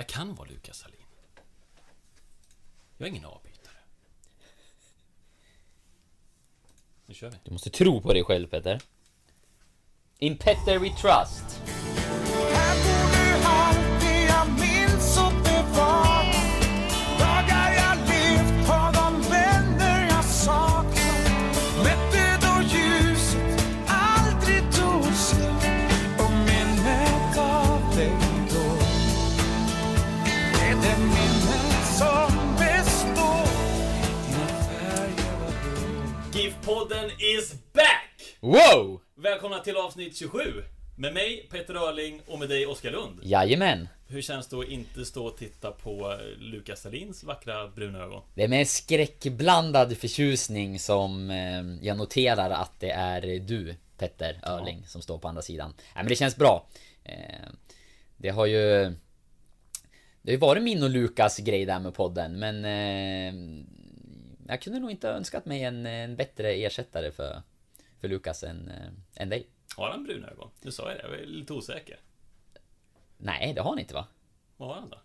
Jag kan vara Lukas Salin. Jag är ingen avbytare. Nu kör vi. Du måste tro på dig själv Petter. In Petter we trust. Is back! Wow! Välkomna till avsnitt 27! Med mig, Peter Örling, och med dig, Oskar Lund. Jajamän. Hur känns det att inte stå och titta på eh, Lukas Salins vackra bruna ögon? Det är med skräckblandad förtjusning som eh, jag noterar att det är du Petter Örling som står på andra sidan. Nej men det känns bra. Eh, det har ju... Det har ju varit min och Lukas grej där med podden men... Eh, jag kunde nog inte önskat mig en, en bättre ersättare för, för Lukas än, eh, än dig. Har han bruna ögon? Du sa ju det, jag var lite osäker. Nej, det har han inte va? Vad har han då?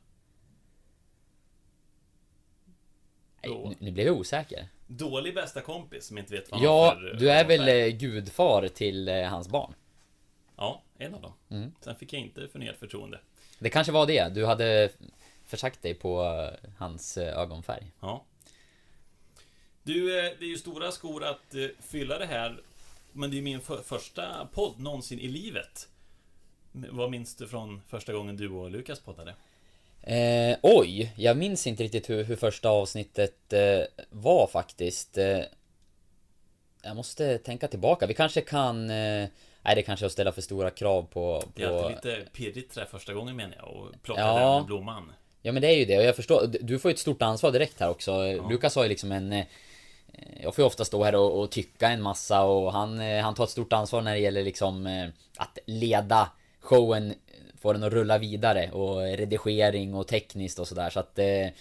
Nej, nu, nu blev jag osäker. Dålig bästa kompis som inte vet vad han Ja, för du är väl ögonfärg. eh, gudfar till eh, hans barn? Ja, en av dem. Mm. Sen fick jag inte förnyat förtroende. Det kanske var det, du hade försagt dig på eh, hans eh, ögonfärg. Ja. Du, eh, det är ju stora skor att eh, fylla det här. Men det är min för första podd någonsin i livet. Vad minns du från första gången du och Lukas poddade? Eh, oj, jag minns inte riktigt hur, hur första avsnittet eh, var faktiskt. Eh, jag måste tänka tillbaka. Vi kanske kan... Eh, nej, det kanske är att ställa för stora krav på... Det är alltid lite pirrigt där första gången menar jag. Och plocka Ja. den blomman. Ja men det är ju det och jag förstår, du får ju ett stort ansvar direkt här också. Lukas har ju liksom en... eh, Jag får ju ofta stå här och, och tycka en massa och han, eh, han tar ett stort ansvar när det gäller liksom eh, att leda showen, få den att rulla vidare och redigering och tekniskt och sådär så att du,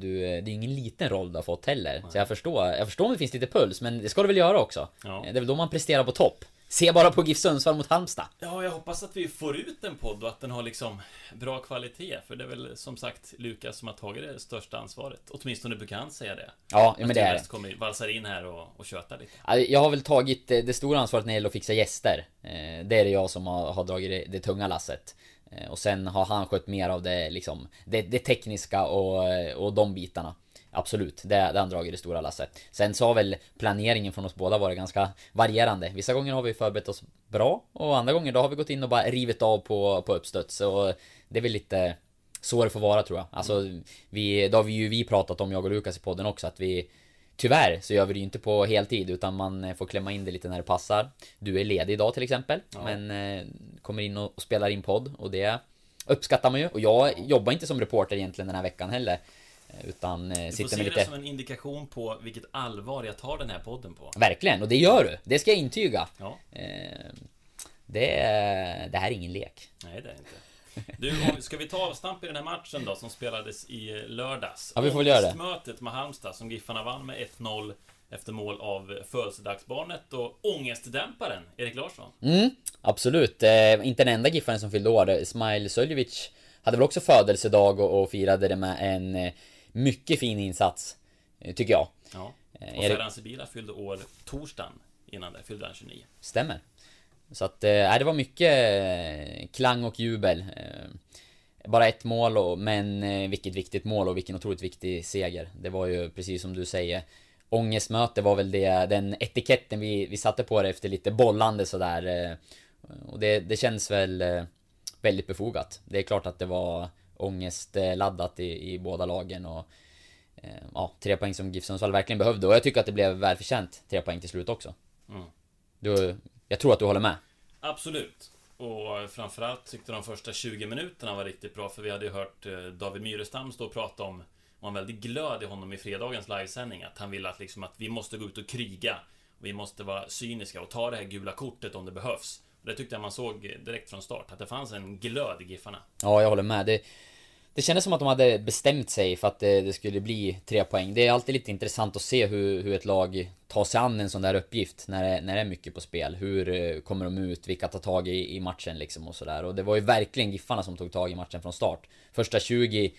det är ingen liten roll du har fått heller. Så jag förstår, jag förstår om det finns lite puls men det ska du väl göra också. Ja. Det är väl då man presterar på topp. Se bara på GIF Sundsvall mot Halmstad. Ja, jag hoppas att vi får ut en podd och att den har liksom bra kvalitet. För det är väl som sagt Lukas som har tagit det största ansvaret. Åtminstone brukar han säga det. Ja, men det är det. kommer valsar in här och, och tjötar lite. Ja, Jag har väl tagit eh, det stora ansvaret när det gäller att fixa gäster. Eh, Det är det jag som har, har dragit det, det tunga lasset. Eh, Och sen har han skött mer av det liksom Det, det tekniska och, och de bitarna. Absolut, det, det han dragit det stora lasset. Sen så har väl planeringen från oss båda varit ganska varierande. Vissa gånger har vi förberett oss bra och andra gånger då har vi gått in och bara rivit av på, på uppstuds. Och det är väl lite så det får vara tror jag. Alltså, vi, då har vi ju vi pratat om, jag och Lukas i podden också, att vi Tyvärr så gör vi det ju inte på heltid utan man får klämma in det lite när det passar. Du är ledig idag till exempel. Men eh, kommer in och spelar in podd och det uppskattar man ju. Och jag jobbar inte som reporter egentligen den här veckan heller. Eh, Utan eh, Du får sitter se med det lite... som en indikation på vilket allvar jag tar den här podden på. Verkligen, och det gör du. Det ska jag intyga. Ja, Eh, det, det här är ingen lek. nej det är inte. Du, ska vi ta avstamp i den här matchen då som spelades i lördags? Ja, vi får väl göra det. Mötet med Halmstad som Giffarna vann med 1-0 efter mål av födelsedagsbarnet och ångestdämparen Erik Larsson. Mm, absolut. Eh, inte den enda giffaren som fyllde år. Smile Söljevic hade väl också födelsedag och, och firade det med en eh, mycket fin insats. eh, Tycker jag. Ja. Eh, Och Ferran Sibila fyllde år torsdagen innan det, fyllde han 29. Stämmer. Så att, nej, det var mycket klang och jubel. Bara ett mål, och, men vilket viktigt mål och vilken otroligt viktig seger. Det var ju precis som du säger. Ångestmöte var väl det, den etiketten vi, vi satte på det efter lite bollande sådär. Och det, det känns väl väldigt befogat. Det är klart att det var ångestladdat i, i båda lagen och eh, ja, tre poäng som GIF Sundsvall verkligen behövde och jag tycker att det blev välförtjänt tre poäng till slut också. Mm. Du, jag tror att du håller med. Absolut. Och framförallt tyckte de första 20 minuterna var riktigt bra för vi hade ju hört eh, David Myrestam stå och prata om var en väldigt glöd i honom i fredagens livesändning att han ville att liksom att vi måste gå ut och kriga. Vi måste vara cyniska och ta det här gula kortet om det behövs. Det tyckte jag man såg direkt från start, att det fanns en glöd i Giffarna. Ja, jag håller med. Det, det kändes som att de hade bestämt sig för att det, det, skulle bli tre poäng. Det är alltid lite intressant att se hur, hur ett lag tar sig an en sån där uppgift när det, när det är mycket på spel. Hur eh, kommer de ut? Vilka tar tag i, i matchen liksom och sådär. Och det var ju verkligen Giffarna som tog tag i matchen från start. Första 20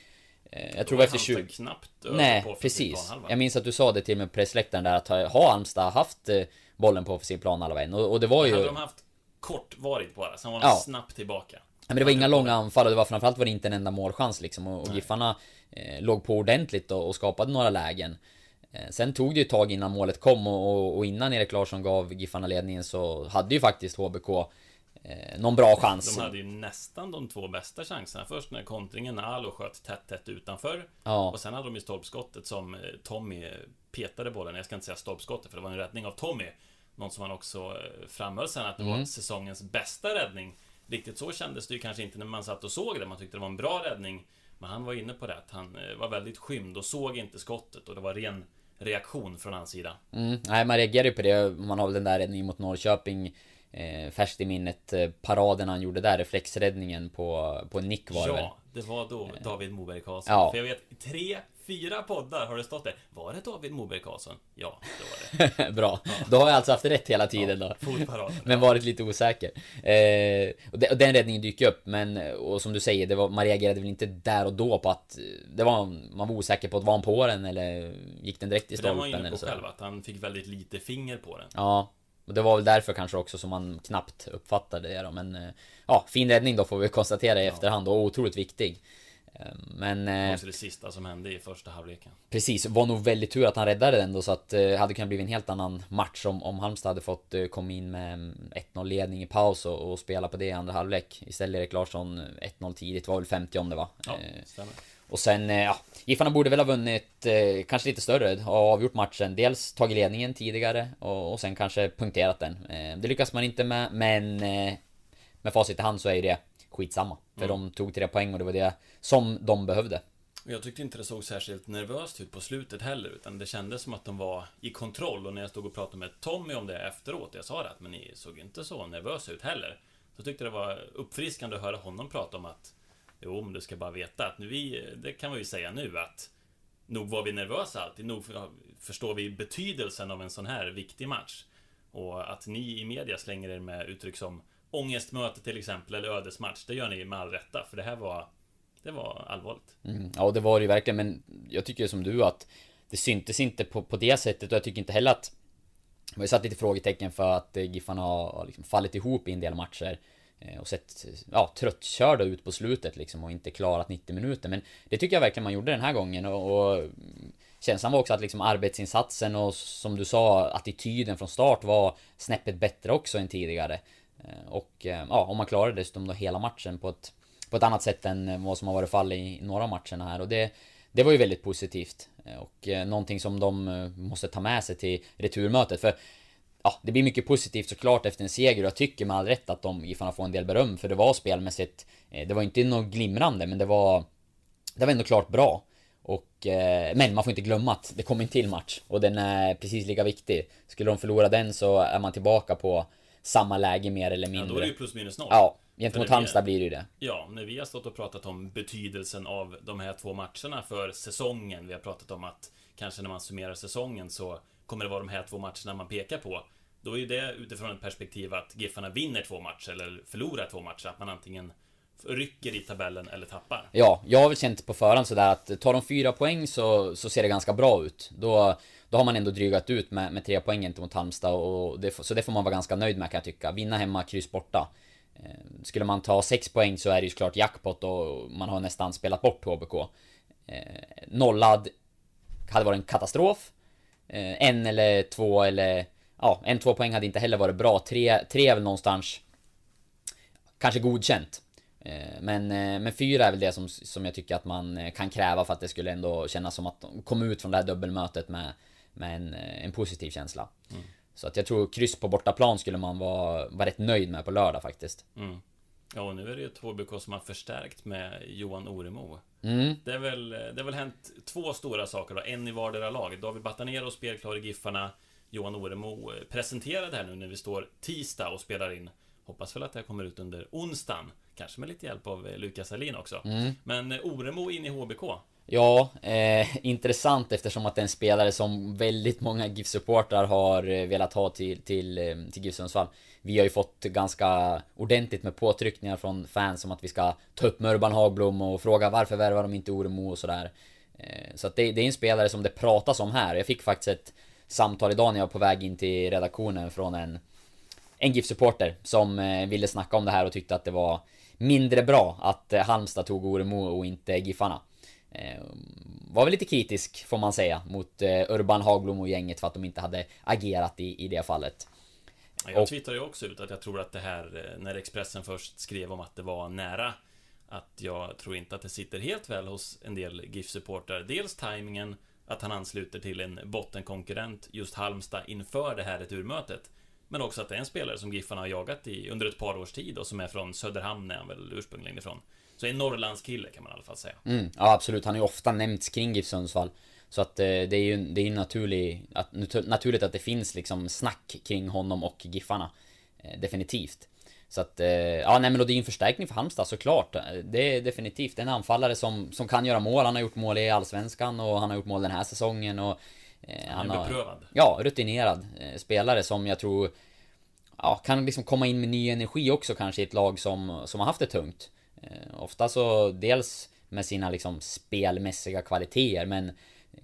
eh, jag tror det var efter 20... knappt Nej, på precis. Jag minns att du sa det till mig på pressläktaren där att har Halmstad haft eh, bollen på offensiv planhalva än? Och, och det var ju... Hade de haft kortvarigt bara, sen var de ja. snabbt tillbaka. Men det var inga långa anfall och det var framförallt var det inte en enda målchans liksom. Och, och Giffarna eh, låg på ordentligt och, och, skapade några lägen. Eh, sen tog det ju ett tag innan målet kom och, och, innan Erik Larsson gav Giffarna ledningen så hade ju faktiskt HBK eh, någon bra chans. De hade ju nästan de två bästa chanserna. Först när kontringen när Alo sköt tätt, tätt utanför. Ja. Och sen hade de ju stolpskottet som eh, Tommy petade bollen. Jag ska inte säga stolpskottet för det var en räddning av Tommy. Någon som han också eh, framhöll sen att det mm. var säsongens bästa räddning. Riktigt så kändes det ju kanske inte när man satt och såg det. Man tyckte det var en bra räddning. Men han var inne på det att han eh, var väldigt skymd och såg inte skottet och det var ren reaktion från hans sida. Mm, nej, man reagerar ju på det. Man har väl den där räddningen mot Norrköping eh, färskt i minnet. Eh, paraden han gjorde där, reflexräddningen på, på nick var det Ja, väl? det var då David Moberg Karlsson. Ja. För jag vet, tre fyra poddar har det stått där. Var det David Moberg Karlsson? Ja, det var det. Bra. Ja. Då har jag alltså haft rätt hela tiden ja, då. men varit lite osäker. Eh, och, den, och, den räddningen dyker upp, men och som du säger, det var, man reagerade väl inte där och då på att det var, man var osäker på att var han på den eller gick den direkt i stolpen? Det var han inne på själv, att han fick väldigt lite finger på den. Ja, och det var väl därför kanske också som man knappt uppfattade det då, men eh, ja, fin räddning då får vi konstatera i ja. efterhand och otroligt viktig. Men... Det var också det sista som hände i första halvleken. Precis, var nog väldigt tur att han räddade den då så att det eh, hade kunnat bli en helt annan match om, om Halmstad hade fått eh, komma in med 1-0 ledning i paus och, och, spela på det i andra halvlek. Istället Erik Larsson 1-0 tidigt, var väl 50 om det var. Ja, eh, stämmer. Och sen, ja, Giffarna borde väl ha vunnit, eh, kanske lite större, och avgjort matchen. Dels tagit ledningen tidigare och, och sen kanske punkterat den. Eh, det lyckas man inte med, men eh, med facit i hand så är ju det skitsamma. För mm. de tog tre poäng och det var det som de behövde. Jag tyckte inte det såg särskilt nervöst ut på slutet heller, utan det kändes som att de var i kontroll. Och när jag stod och pratade med Tommy om det efteråt, jag sa det att men ni såg inte så nervösa ut heller. Så tyckte det var uppfriskande att höra honom prata om att Jo, men du ska bara veta att nu vi, det kan vi ju säga nu att Nog var vi nervösa alltid, nog förstår vi betydelsen av en sån här viktig match. Och att ni i media slänger er med uttryck som ångestmöte till exempel, eller ödesmatch. Det gör ni med all rätta, för det här var... Det var allvarligt. Mm, ja, det var det ju verkligen, men jag tycker som du att det syntes inte på, på det sättet och jag tycker inte heller att... Vi har satt lite frågetecken för att Giffarna har liksom fallit ihop i en del matcher. Eh, och sett ja, tröttkörda ut på slutet liksom och inte klarat 90 minuter. Men det tycker jag verkligen man gjorde den här gången och, och Känslan var också att liksom arbetsinsatsen och som du sa attityden från start var snäppet bättre också än tidigare. Eh, och eh, ja, om man klarar dessutom då hela matchen på ett, på ett annat sätt än eh, vad som har varit fall i några matcherna här. Och det, det var ju väldigt positivt. Och någonting som de måste ta med sig till returmötet. För ja, det blir mycket positivt såklart efter en seger och jag tycker med all rätt att de Giffarna får en del beröm för det var spelmässigt Det var inte något glimrande men det var Det var ändå klart bra och, men man får inte glömma att det kommer en till match och den är precis lika viktig. Skulle de förlora den så är man tillbaka på samma läge mer eller mindre. Ja, då är det ju plus minus noll. Ja, gentemot Halmstad blir det ju det. Ja, när vi har stått och pratat om betydelsen av de här två matcherna för säsongen. Vi har pratat om att kanske när man summerar säsongen så kommer det vara de här två matcherna man pekar på. Då är ju det utifrån ett perspektiv att Giffarna vinner två matcher eller förlorar två matcher. Att man antingen rycker i tabellen eller tappar. Ja, jag har väl känt på förhand sådär att tar de fyra poäng så, så ser det ganska bra ut. Då, då har man ändå drygat ut med, med tre poäng gentemot Halmstad och det, så det får man vara ganska nöjd med kan jag tycka. Vinna hemma, kryss borta. Eh, skulle man ta sex poäng så är det ju såklart jackpot och man har nästan spelat bort HBK. Eh, nollad hade varit en katastrof. Eh, en eller två eller... Ja, en, två poäng hade inte heller varit bra. Tre, tre är väl någonstans... Kanske godkänt. Men, men fyra är väl det som, som jag tycker att man kan kräva för att det skulle ändå kännas som att de kom ut från det här dubbelmötet med med en, eh, en positiv känsla. Mm. Så att jag tror kryss på bortaplan skulle man vara, vara rätt nöjd med på lördag faktiskt. Mm. Ja, och nu är det ju ett HBK som har förstärkt med Johan Oremo. Mm. Det, är väl, det har väl hänt två stora saker då, en i vardera lag. David Batanero spelklar i Giffarna. Johan Oremo eh, presenterade här nu när vi står tisdag och spelar in. Hoppas väl att det här kommer ut under onsdagen. Kanske med lite hjälp av eh, Lukas Alin också. Mm. Men eh, Oremo in i HBK. Ja, eh, intressant eftersom att det är en spelare som väldigt många GIF-supportrar har eh, velat ha till, till, eh, till GIF Sundsvall. Vi har ju fått ganska ordentligt med påtryckningar från fans om att vi ska ta upp med Urban Hagblom och fråga varför värvar de inte Oremo och sådär. Eh, så att det, det är en spelare som det pratas om här. Jag fick faktiskt ett samtal idag när jag var på väg in till redaktionen från en, en GIF-supporter som eh, ville snacka om det här och tyckte att det var mindre bra att eh, Halmstad tog Oremo och inte Giffarna. Eh, var väl lite kritisk får man säga mot eh, Urban Hagblom och gänget för att de inte hade agerat i, i det fallet. Jag twittrade ju också ut att jag tror att det här, eh, när Expressen först skrev om att det var nära, att jag tror inte att det sitter helt väl hos en del GIF-supportrar. Dels tajmingen, att han ansluter till en bottenkonkurrent, just Halmstad, inför det här returmötet. Men också att det är en spelare som Giffarna har jagat i under ett par års tid och som är från Söderhamn är han väl ursprungligen ifrån. Så en Norrlandskille kan man i alla fall säga. Mm, ja absolut, han ju ofta nämnts kring GIF Sundsvall. Så att eh, det är ju det är ju naturlig, att, natu- naturligt att det finns liksom snack kring honom och Giffarna. Eh, definitivt. Så att, eh, ja nej men då det är ju en förstärkning för Halmstad såklart. Eh, Det är definitivt en anfallare som, som kan göra mål. Han har gjort mål i Allsvenskan och han har gjort mål den här säsongen och... Eh, Han är beprövad. Ja, rutinerad eh, spelare som jag tror ja, kan liksom komma in med ny energi också kanske i ett lag som, som har haft det tungt. Eh, ofta så dels med sina liksom spelmässiga kvaliteter men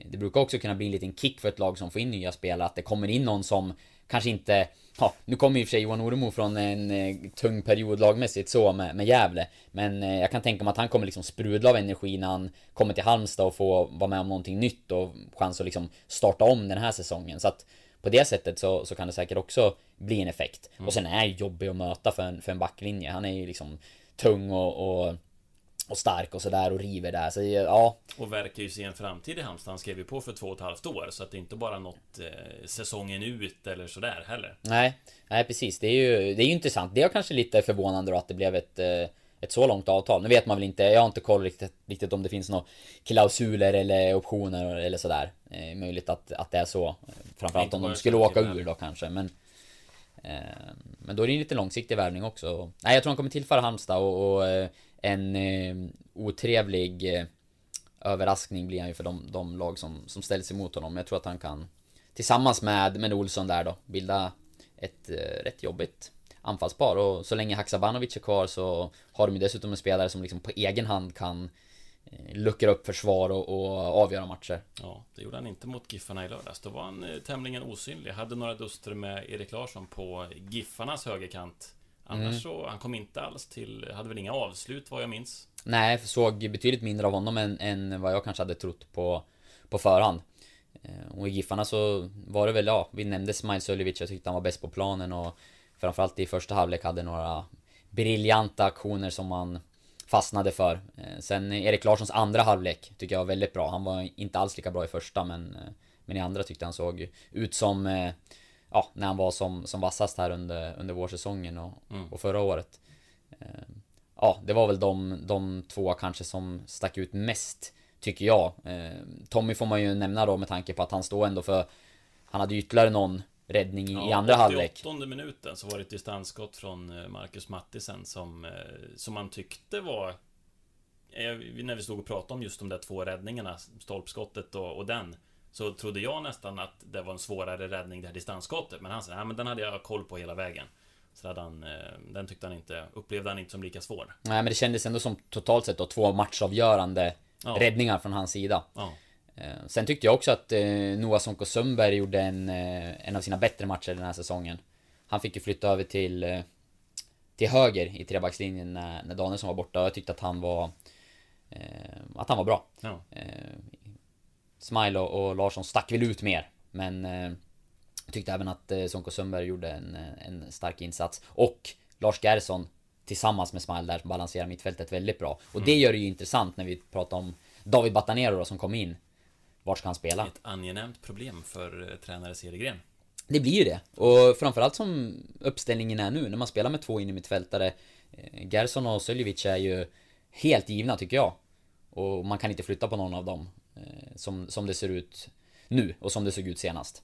det brukar också kunna bli en liten kick för ett lag som får in nya spelare att det kommer in någon som kanske inte Ja, nu kommer i och för sig Johan Oremo från en eh, tung period lagmässigt så med, med Gävle Men eh, jag kan tänka mig att han kommer liksom sprudla av energi när han kommer till Halmstad och får vara med om någonting nytt och chans att liksom starta om den här säsongen så att på det sättet så, så kan det säkert också bli en effekt. Och sen är han jobbig att möta för en, för en backlinje. Han är ju liksom tung och, och, och stark och sådär och river där. Så ja, Och verkar ju se en framtid i Halmstad. Han skrev ju på för två och ett halvt år. Så att det är inte bara något eh, säsongen ut eller sådär heller. nej, nej precis. Det är ju, det är ju intressant. Det är kanske lite förvånande då att det blev ett, eh, ett så långt avtal. Nu vet man väl inte, jag har inte koll riktigt, riktigt om det finns några klausuler eller optioner eller sådär. Eh, möjligt att, att det är så. Framförallt Inte om de skulle åka ur då kanske. Men, eh, Eh, men då är det en lite långsiktig värvning också. Nej, jag tror han kommer tillföra Halmstad och, och eh, en eh, otrevlig överraskning blir han ju för de, de lag som, som ställs emot honom. Jag tror att han kan tillsammans med, med Olsson där då bilda ett rätt jobbigt anfallspar och så länge Haksabanovic är kvar så har de ju dessutom en spelare som liksom på egen hand kan luckra upp försvar och, och avgöra matcher. Ja, det gjorde han inte mot Giffarna i lördags. Då var han eh, tämligen osynlig. Hade några duster med Erik Larsson på Giffarnas högerkant. Annars Mm. så, han kom inte alls till, hade väl inga avslut vad jag minns. Nej, såg betydligt mindre av honom än, än vad jag kanske hade trott på, på förhand. Eh, Och i Giffarna så var det väl, ja, vi nämnde Smile Suljevic, jag tyckte han var bäst på planen och framförallt i första halvlek hade några briljanta aktioner som man fastnade för. Eh, Sen Erik Larssons andra halvlek tycker jag var väldigt bra. Han var inte alls lika bra i första men, eh, men i andra tyckte han såg ut som, eh, ja, när han var som, som vassast här under, under vårsäsongen och, Mm. och förra året. Ja, det var väl de, de två kanske som stack ut mest, tycker jag. Tommy får man ju nämna då med tanke på att han står ändå för... Han hade ytterligare någon räddning i, i andra halvlek. 88 minuten så var det ett distansskott från eh, Marcus Mattisen som, eh, som man tyckte var... eh, När vi stod och pratade om just de där två räddningarna, stolpskottet och, och den. Så trodde jag nästan att det var en svårare räddning, det här distansskottet. Men han sa, nej men den hade jag koll på hela vägen. Så hade han, den tyckte han inte, upplevde han inte som lika svår. Nej men det kändes ändå som totalt sett då två matchavgörande Ja. räddningar från hans sida. Ja, Sen tyckte jag också att eh, Noah Sonko Sundberg gjorde en, eh, en av sina bättre matcher den här säsongen. Han fick ju flytta över till, eh, till höger i trebackslinjen när, när Danielsson var borta och jag tyckte att han var eh, att han var bra. ja. Eh, Smile och, och Larsson stack väl ut mer. Men eh, jag tyckte även att eh, Sonko Sundberg gjorde en, eh, en stark insats. Och Lars Gerson tillsammans med Smile där balanserar mittfältet väldigt bra. Och det gör det ju intressant när vi pratar om David Batanero då, som kom in. Vart ska han spela? Ett angenämt problem för eh, tränare Cedergren. Det blir ju det. Och framförallt som uppställningen är nu, när man spelar med två innermittfältare Eh, Gerson och Söljevic är ju helt givna tycker jag. Och man kan inte flytta på någon av dem. Eh, som, som det ser ut nu och som det såg ut senast.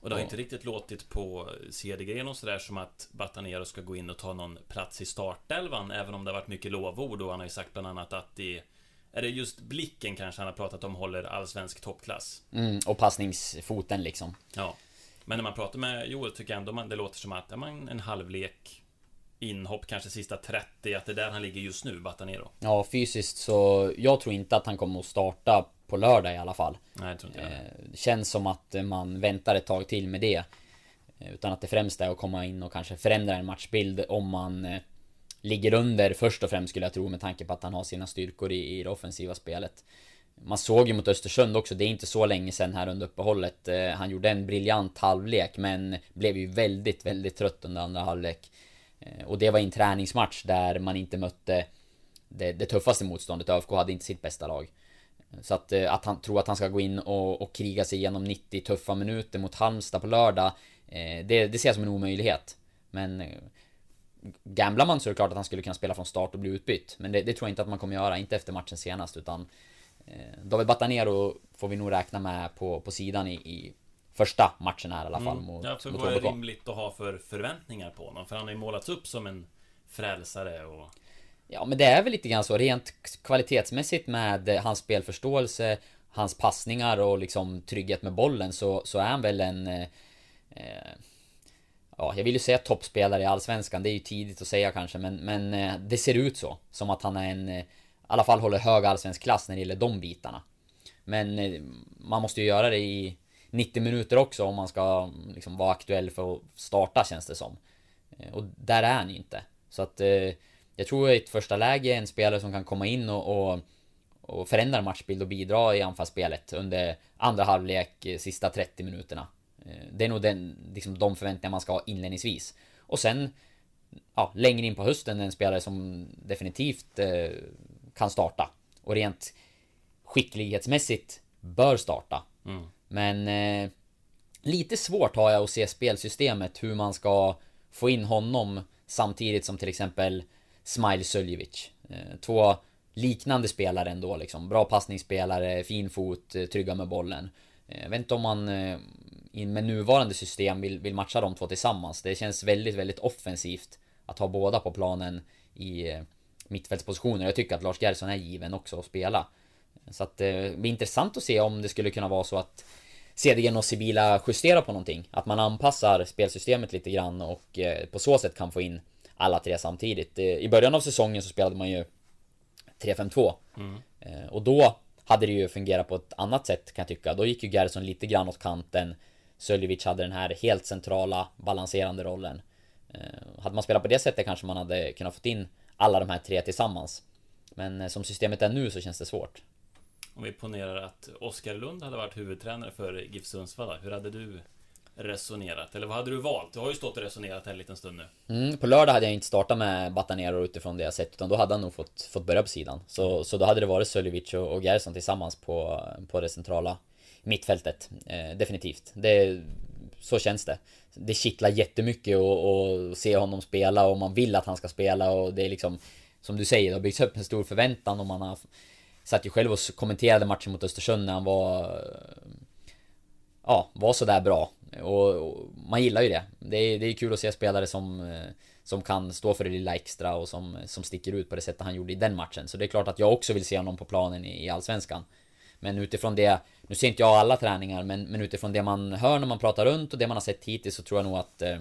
Och det har inte riktigt låtit på CD-grejen och sådär som att Batanero ska gå in och ta någon plats i startelvan Även om det har varit mycket lovord och han har ju sagt bland annat att det Är det just blicken kanske han har pratat om håller allsvensk toppklass? Mm, och passningsfoten liksom. Ja. Men när man pratar med Joel tycker jag ändå man, det låter som att, man en halvlek Inhopp kanske sista 30, att det är där han ligger just nu, Batanero. Ja, fysiskt så jag tror inte att han kommer att starta på lördag i alla fall. Nej, jag tror inte. Eh, Det känns som att man väntar ett tag till med det. Eh, Utan att det främst är att komma in och kanske förändra en matchbild om man eh, ligger under först och främst skulle jag tro med tanke på att han har sina styrkor i, i det offensiva spelet. Man såg ju mot Östersund också, det är inte så länge sedan här under uppehållet. Eh, Han gjorde en briljant halvlek men blev ju väldigt, väldigt trött under andra halvlek. Eh, Och det var i en träningsmatch där man inte mötte det, det tuffaste motståndet. ÖFK hade inte sitt bästa lag. Så att, eh, att han tror att han ska gå in och, och kriga sig igenom 90 tuffa minuter mot Halmstad på lördag. eh, Det, det ser jag som en omöjlighet. Men eh, Gamblar man så är det klart att han skulle kunna spela från start och bli utbytt. Men det, det tror jag inte att man kommer göra, inte efter matchen senast utan eh, David Batanero får vi nog räkna med på, på sidan i, i första matchen här i alla fall Mm. mot, Ja, för mot vad är rimligt att ha för förväntningar på honom? För han har ju målats upp som en frälsare och... Ja men det är väl lite grann så rent kvalitetsmässigt med eh, hans spelförståelse Hans passningar och liksom trygghet med bollen så, så är han väl en eh, eh, Ja jag vill ju säga toppspelare i Allsvenskan Det är ju tidigt att säga kanske men, men eh, det ser ut så. Som att han är en eh, I alla fall håller hög allsvensk klass när det gäller de bitarna. Men eh, man måste ju göra det i 90 minuter också om man ska liksom vara aktuell för att starta känns det som. Och där är han ju inte. Så att jag tror i ett första läge en spelare som kan komma in och, och, och förändra matchbild och bidra i anfallsspelet under andra halvlek, sista 30 minuterna. Eh, Det är nog den, liksom de förväntningar man ska ha inledningsvis. Och sen, ja, längre in på hösten en spelare som definitivt eh, kan starta. Och rent skicklighetsmässigt bör starta. Mm. Men eh, lite svårt har jag att se spelsystemet, hur man ska få in honom samtidigt som till exempel Smile Söljevic. Eh, två liknande spelare ändå liksom. Bra passningsspelare, fin fot, eh, trygga med bollen. Eh, Jag vet inte om man eh, i- med nuvarande system vill, vill matcha de två tillsammans. Det känns väldigt, väldigt offensivt att ha båda på planen i eh, mittfältspositioner. Jag tycker att Lars Gerson är given också att spela. Så att eh, det blir intressant att se om det skulle kunna vara så att CDG och Sibila justerar på någonting. Att man anpassar spelsystemet lite grann och eh, på så sätt kan få in alla tre samtidigt. I början av säsongen så spelade man ju 3-5-2. Eh, Och då hade det ju fungerat på ett annat sätt kan jag tycka. Då gick ju Gerson lite grann åt kanten. Söljevic hade den här helt centrala balanserande rollen. Eh, Hade man spelat på det sättet kanske man hade kunnat fått in alla de här tre tillsammans. Men eh, som systemet är nu så känns det svårt. Om vi ponerar att Oskar Lund hade varit huvudtränare för GIF Sundsvall, hur hade du resonerat? Eller vad hade du valt? Du har ju stått och resonerat här en liten stund nu. Mm, på lördag hade jag inte startat med Batanero utifrån det jag sett utan då hade han nog fått, fått börja på sidan. Så, så då hade det varit Söljevic och, och Gerson tillsammans på, på det centrala mittfältet. Eh, definitivt. Det, så känns det. Det kittlar jättemycket att se honom spela och man vill att han ska spela och det är liksom Som du säger, det har byggts upp en stor förväntan och man har Satt ju själv och kommenterade matchen mot Östersund när han var Ja, var sådär bra. Och, och man gillar ju det. Det är, det är kul att se spelare som eh, Som kan stå för det lilla extra och som, som sticker ut på det sättet han gjorde i den matchen. Så det är klart att jag också vill se honom på planen i, i Allsvenskan. Men utifrån det, nu ser inte jag alla träningar, men, men utifrån det man hör när man pratar runt och det man har sett hittills så tror jag nog att eh,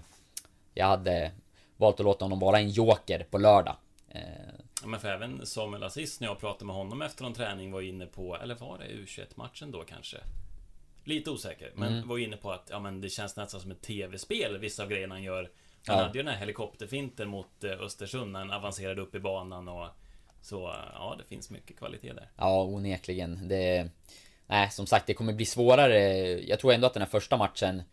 jag hade valt att låta honom vara en joker på lördag. Eh, Ja, men för även Samuel Aziz när jag pratade med honom efter någon träning var inne på, eller var det U21-matchen då kanske? Lite osäker, men Mm. var inne på att ja, men det känns nästan som ett tv-spel, vissa av grejerna han gör. Han Ja. hade ju den här helikopterfinten mot eh, Östersund när han avancerade upp i banan och så, ja, det finns mycket kvalitet där. Ja, onekligen. Det... Nej, som sagt, det kommer bli svårare. Jag tror ändå att den här första matchen...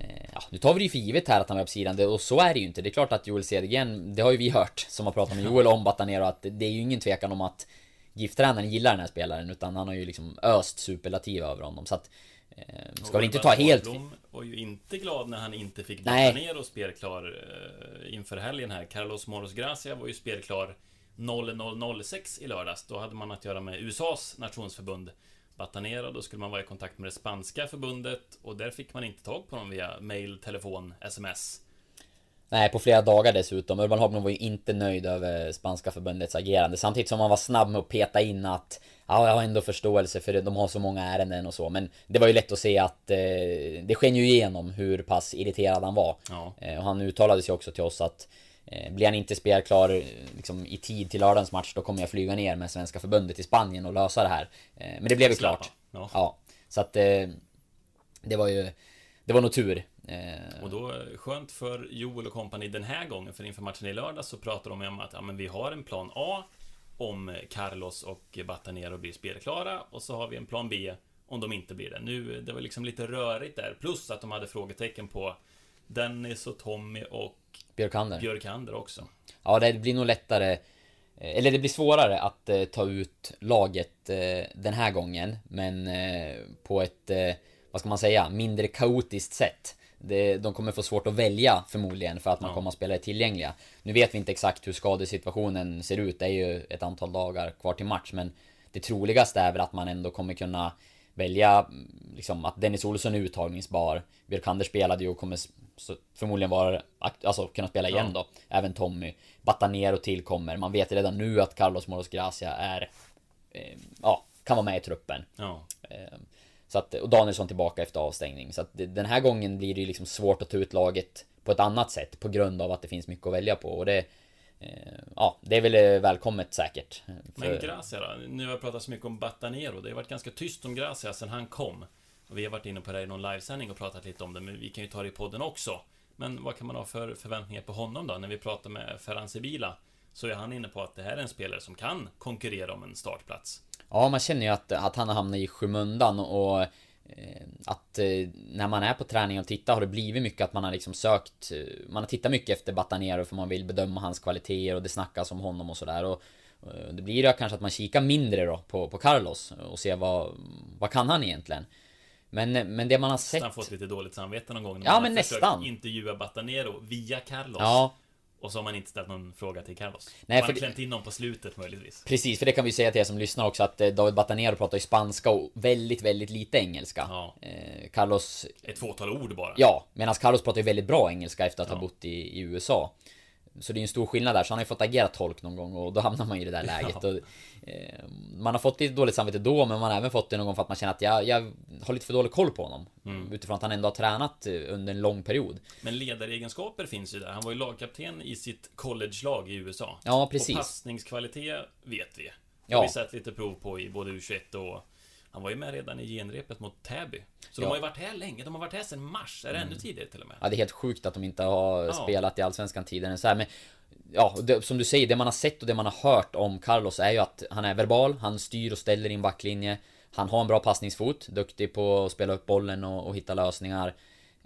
eh, Ja, nu tar vi det ju för givet här att han var på sidan, och så är det ju inte. Det är klart att Joel Cedergren, det har ju vi hört, som har pratat med Joel om Batanero, att det är ju ingen tvekan om att GIF-tränaren gillar den här spelaren, utan han har ju liksom öst superlativ över honom. Så att... Eh, ska väl inte ta helt... Blom var ju inte glad när han inte fick Nej. byta ner och spelklar eh, inför helgen här. Carlos Moros Gracia var ju spelklar 0006 i lördags. Då hade man att göra med USAs nationsförbund Batanera. Då skulle man vara i kontakt med det spanska förbundet och där fick man inte tag på dem via mail, telefon, sms. Nej, på flera dagar dessutom. Urban Hagman var ju inte nöjd över spanska förbundets agerande. Samtidigt som man var snabb med att peta in att Ja, jag har ändå förståelse för det. De har så många ärenden och så. Men det var ju lätt att se att eh, det sken ju igenom hur pass irriterad han var. Ja. Eh, och han uttalade sig också till oss att blir han inte spelklar eh, liksom, i tid till lördagens match då kommer jag flyga ner med Svenska förbundet till Spanien och lösa det här. Eh, men det blev ju klart. Ja. ja. Så att eh, det var ju... Det var nog tur. Eh, Och då, eh, skönt för Joel och kompani den här gången, för inför matchen i lördag så pratar de om att ja, men vi har en plan A om Carlos och Batanero blir spelklara och så har vi en plan B om de inte blir det. Nu, det var liksom lite rörigt där, plus att de hade frågetecken på Dennis och Tommy och Björkander. Björkander också. Ja, det blir nog lättare eh, eller det blir svårare att eh, ta ut laget eh, den här gången Men eh, på ett, vad ska man säga, mindre kaotiskt sätt det, De kommer få svårt att välja förmodligen för att man Ja. kommer att spela tillgängliga Nu vet vi inte exakt hur skadesituationen ser ut, det är ju ett antal dagar kvar till match men Det troligaste är väl att man ändå kommer kunna välja mm, liksom att Dennis Olsson är uttagningsbar. Björkander spelade ju och kommer förmodligen vara, alltså kunna spela igen Ja. då. Även Tommy. Batanero tillkommer, man vet redan nu att Carlos Moros Gracia är eh, Ja, kan vara med i truppen. Ja, Eh, Så att, och Danielsson tillbaka efter avstängning. Så att den här gången blir det ju liksom svårt att ta ut laget på ett annat sätt På grund av att det finns mycket att välja på. Och det Ja, det är väl eh, välkommet säkert Eh, Men För- Gracia då? Nu har jag pratat så mycket om Batanero. Det har varit ganska tyst om Gracia sen han kom. Och vi har varit inne på det i någon livesändning och pratat lite om det, men vi kan ju ta det i podden också. Men vad kan man ha för förväntningar på honom då? När vi pratar med Ferran Sibila så är han inne på att det här är en spelare som kan konkurrera om en startplats. Ja, man känner ju att, att han har hamnat i skymundan och eh, att eh, när man är på träning och tittar har det blivit mycket att man har liksom sökt eh, Man har tittat mycket efter Batanero för man vill bedöma hans kvaliteter och det snackas om honom och sådär och eh, Det blir ju kanske att man kikar mindre då på, på Carlos och ser vad Vad kan han egentligen? Men, men det man har sett han fått lite dåligt samvete någon gång när Ja, man men har nästan. intervjua Batanero via Carlos. Ja, Och så har man inte ställt någon fråga till Carlos. Nej, man har klämt in någon på slutet möjligtvis. precis för det kan vi säga till er som lyssnar också att eh, David Batanero pratar ju spanska och väldigt, väldigt lite engelska Ja. eh, Carlos Ett fåtal ord bara. Ja, medan Carlos pratar ju väldigt bra engelska efter att ha Ja. bott i, i USA. Så det är en stor skillnad där, så han har ju fått agera tolk någon gång och då hamnar man ju i det där läget. Ja. Och, eh, man har fått lite dåligt samvete då, men man har även fått det någon gång för att man känner att jag, jag har lite för dålig koll på honom. Mm. Utifrån att han ändå har tränat eh, under en lång period. Men ledaregenskaper finns ju där. Han var ju lagkapten i sitt college-lag i USA. Ja, precis. Och passningskvalitet vet vi. Det Ja. har vi sett lite prov på i både U21 och... Han var ju med redan i genrepet mot Täby. Så Ja. Mm. de har ju varit här länge. De har varit här sedan mars. Är det ännu tidigare till och med? Ja, det är helt sjukt att de inte har Ja. spelat i Allsvenskan tidigare så här. Men ja, det, som du säger, det man har sett och det man har hört om Carlos är ju att han är verbal, han styr och ställer i en backlinje. Han har en bra passningsfot, duktig på att spela upp bollen och, och hitta lösningar.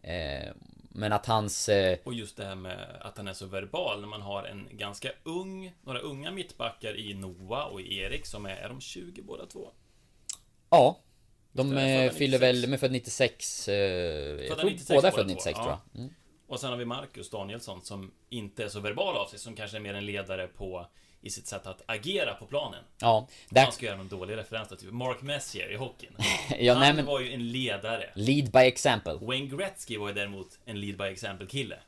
Eh, men att hans... Eh, Och just det här med att han är så verbal när man har en ganska ung, några unga mittbackar i Noah och i Erik som är, är de 20 båda två? Ja. De fyller 96. väl, de är född 96... Eh, jag tror 96 båda är född två, 96 ja. tror jag. Mm. Och sen har vi Marcus Danielsson som inte är så verbal av sig, som kanske är mer en ledare på i sitt sätt att agera på planen. Ja, där... Man ska göra någon dålig referens då, typ Mark Messier i hockeyn. Ja, Han nej men... var ju en ledare. Lead by example. Wayne Gretzky var ju däremot en lead by example kille.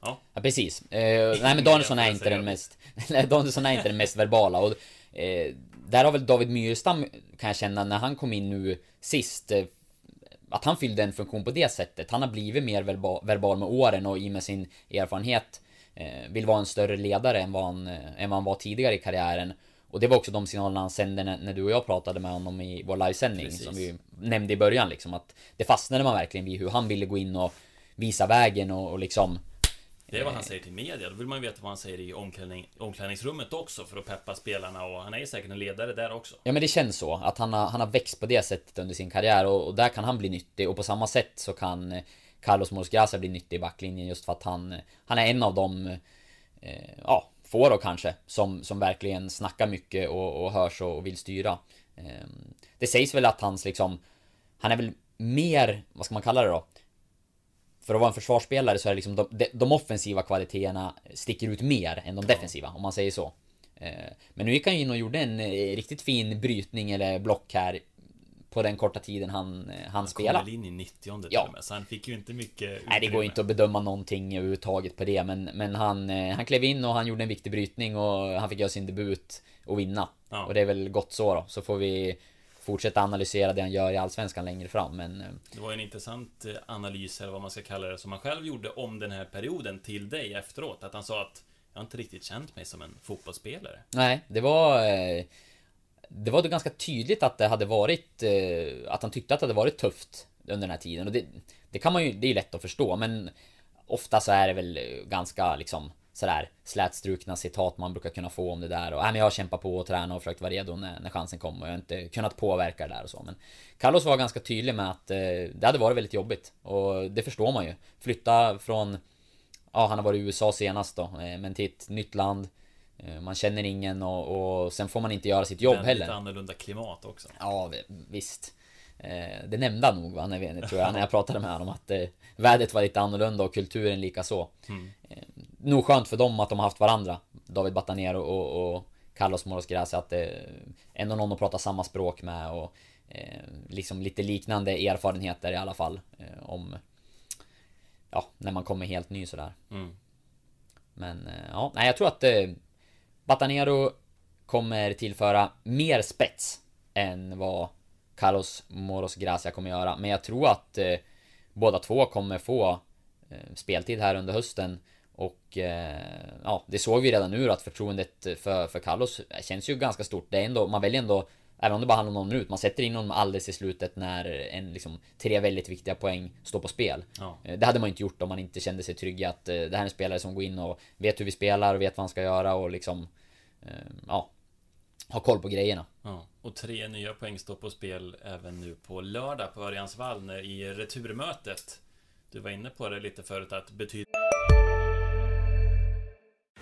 Ja, Ja precis. Eh, nej men Danielsson är inte den mest... Nej, Danielsson är inte den mest verbala och... Eh, där har väl David Myrstam, kan jag känna, när han kom in nu sist... Eh, att han fyllde en funktion på det sättet. Han har blivit mer verba, verbal med åren och i och med sin erfarenhet eh, vill vara en större ledare än vad, han, eh, än vad han var tidigare i karriären. Och det var också de signalerna han sände när, när du och jag pratade med honom i vår livesändning Precis. som vi nämnde i början liksom att det fastnade man verkligen vid hur han ville gå in och visa vägen och, och liksom det är vad han säger till media. Då vill man ju veta vad han säger i omklädning, omklädningsrummet också för att peppa spelarna och han är ju säkert en ledare där också. Ja men det känns så, att han har, han har växt på det sättet under sin karriär och, och där kan han bli nyttig och på samma sätt så kan eh, Carlos Mosgrasa bli nyttig i backlinjen just för att han, eh, han är en av de, eh, ja, få då kanske, som, som verkligen snackar mycket och, och hörs och, och vill styra. Eh, det sägs väl att hans liksom, han är väl mer, vad ska man kalla det då? För att vara en försvarsspelare så är det liksom de, de offensiva kvaliteterna sticker ut mer än de defensiva, om man säger så. Eh, men nu gick han in och gjorde en eh, riktigt fin brytning eller block här på den korta tiden han, han, han spelade. Han kom in i 90 ja. med, så han fick ju inte mycket utrymme. Nej, det går inte att bedöma någonting överhuvudtaget på det, men, men han, han klev in och han gjorde en viktig brytning och han fick göra sin debut och vinna. Ja. Och det är väl gott så då, så får vi fortsätta analysera det han gör i Allsvenskan längre fram, men... Eh, det var en intressant eh, analys, eller vad man ska kalla det, som han själv gjorde om den här perioden till dig efteråt. Att han sa att jag har inte riktigt känt mig som en fotbollsspelare. Nej, det var... Eh, det var då ganska tydligt att det hade varit... Att han tyckte att det hade varit tufft under den här tiden. Och det, det kan man ju... Det är ju lätt att förstå, men... Ofta så är det väl ganska liksom sådär slätstrukna citat man brukar kunna få om det där och äh, men jag har kämpat på och tränat och försökt vara redo när, när chansen kom och jag har inte kunnat påverka det där och så men Carlos var ganska tydlig med att eh, det hade varit väldigt jobbigt och det förstår man ju Flytta från Ja han har varit i USA senast då eh, men till ett nytt land eh, man känner ingen och, och sen får man inte göra sitt jobb heller. Lite annorlunda klimat också. Ja, visst. Eh, det nämnde han nog va, när, vi, tror jag, när jag pratade med honom att eh, vädret var lite annorlunda och kulturen lika så. Mm. Nog skönt för dem att de har haft varandra, David Batanero och, och Carlos Moros Gracia, att det ändå någon att prata samma språk med och eh, liksom lite liknande erfarenheter i alla fall eh, om ja, när man kommer helt ny sådär. Mm. Men eh, ja, nej jag tror att eh, Batanero kommer tillföra mer spets än vad Carlos Moros Gracia kommer göra. Men jag tror att eh, båda två kommer få eh, speltid här under hösten. Och eh, ja, det såg vi redan nu att förtroendet för, för Carlos känns ju ganska stort. Det är ändå, man väljer ändå Även om det bara handlar om någon minut, man sätter in honom alldeles i slutet när en, liksom, tre väldigt viktiga poäng står på spel. Ja. Eh, det hade man inte gjort om man inte kände sig trygg i att eh, det här är en spelare som går in och vet hur vi spelar och vet vad han ska göra och liksom... Ja, ha koll på grejerna. Ja, och tre nya poäng står på spel även nu på lördag på Örjansvall i returmötet. Du var inne på det lite förut att betyda...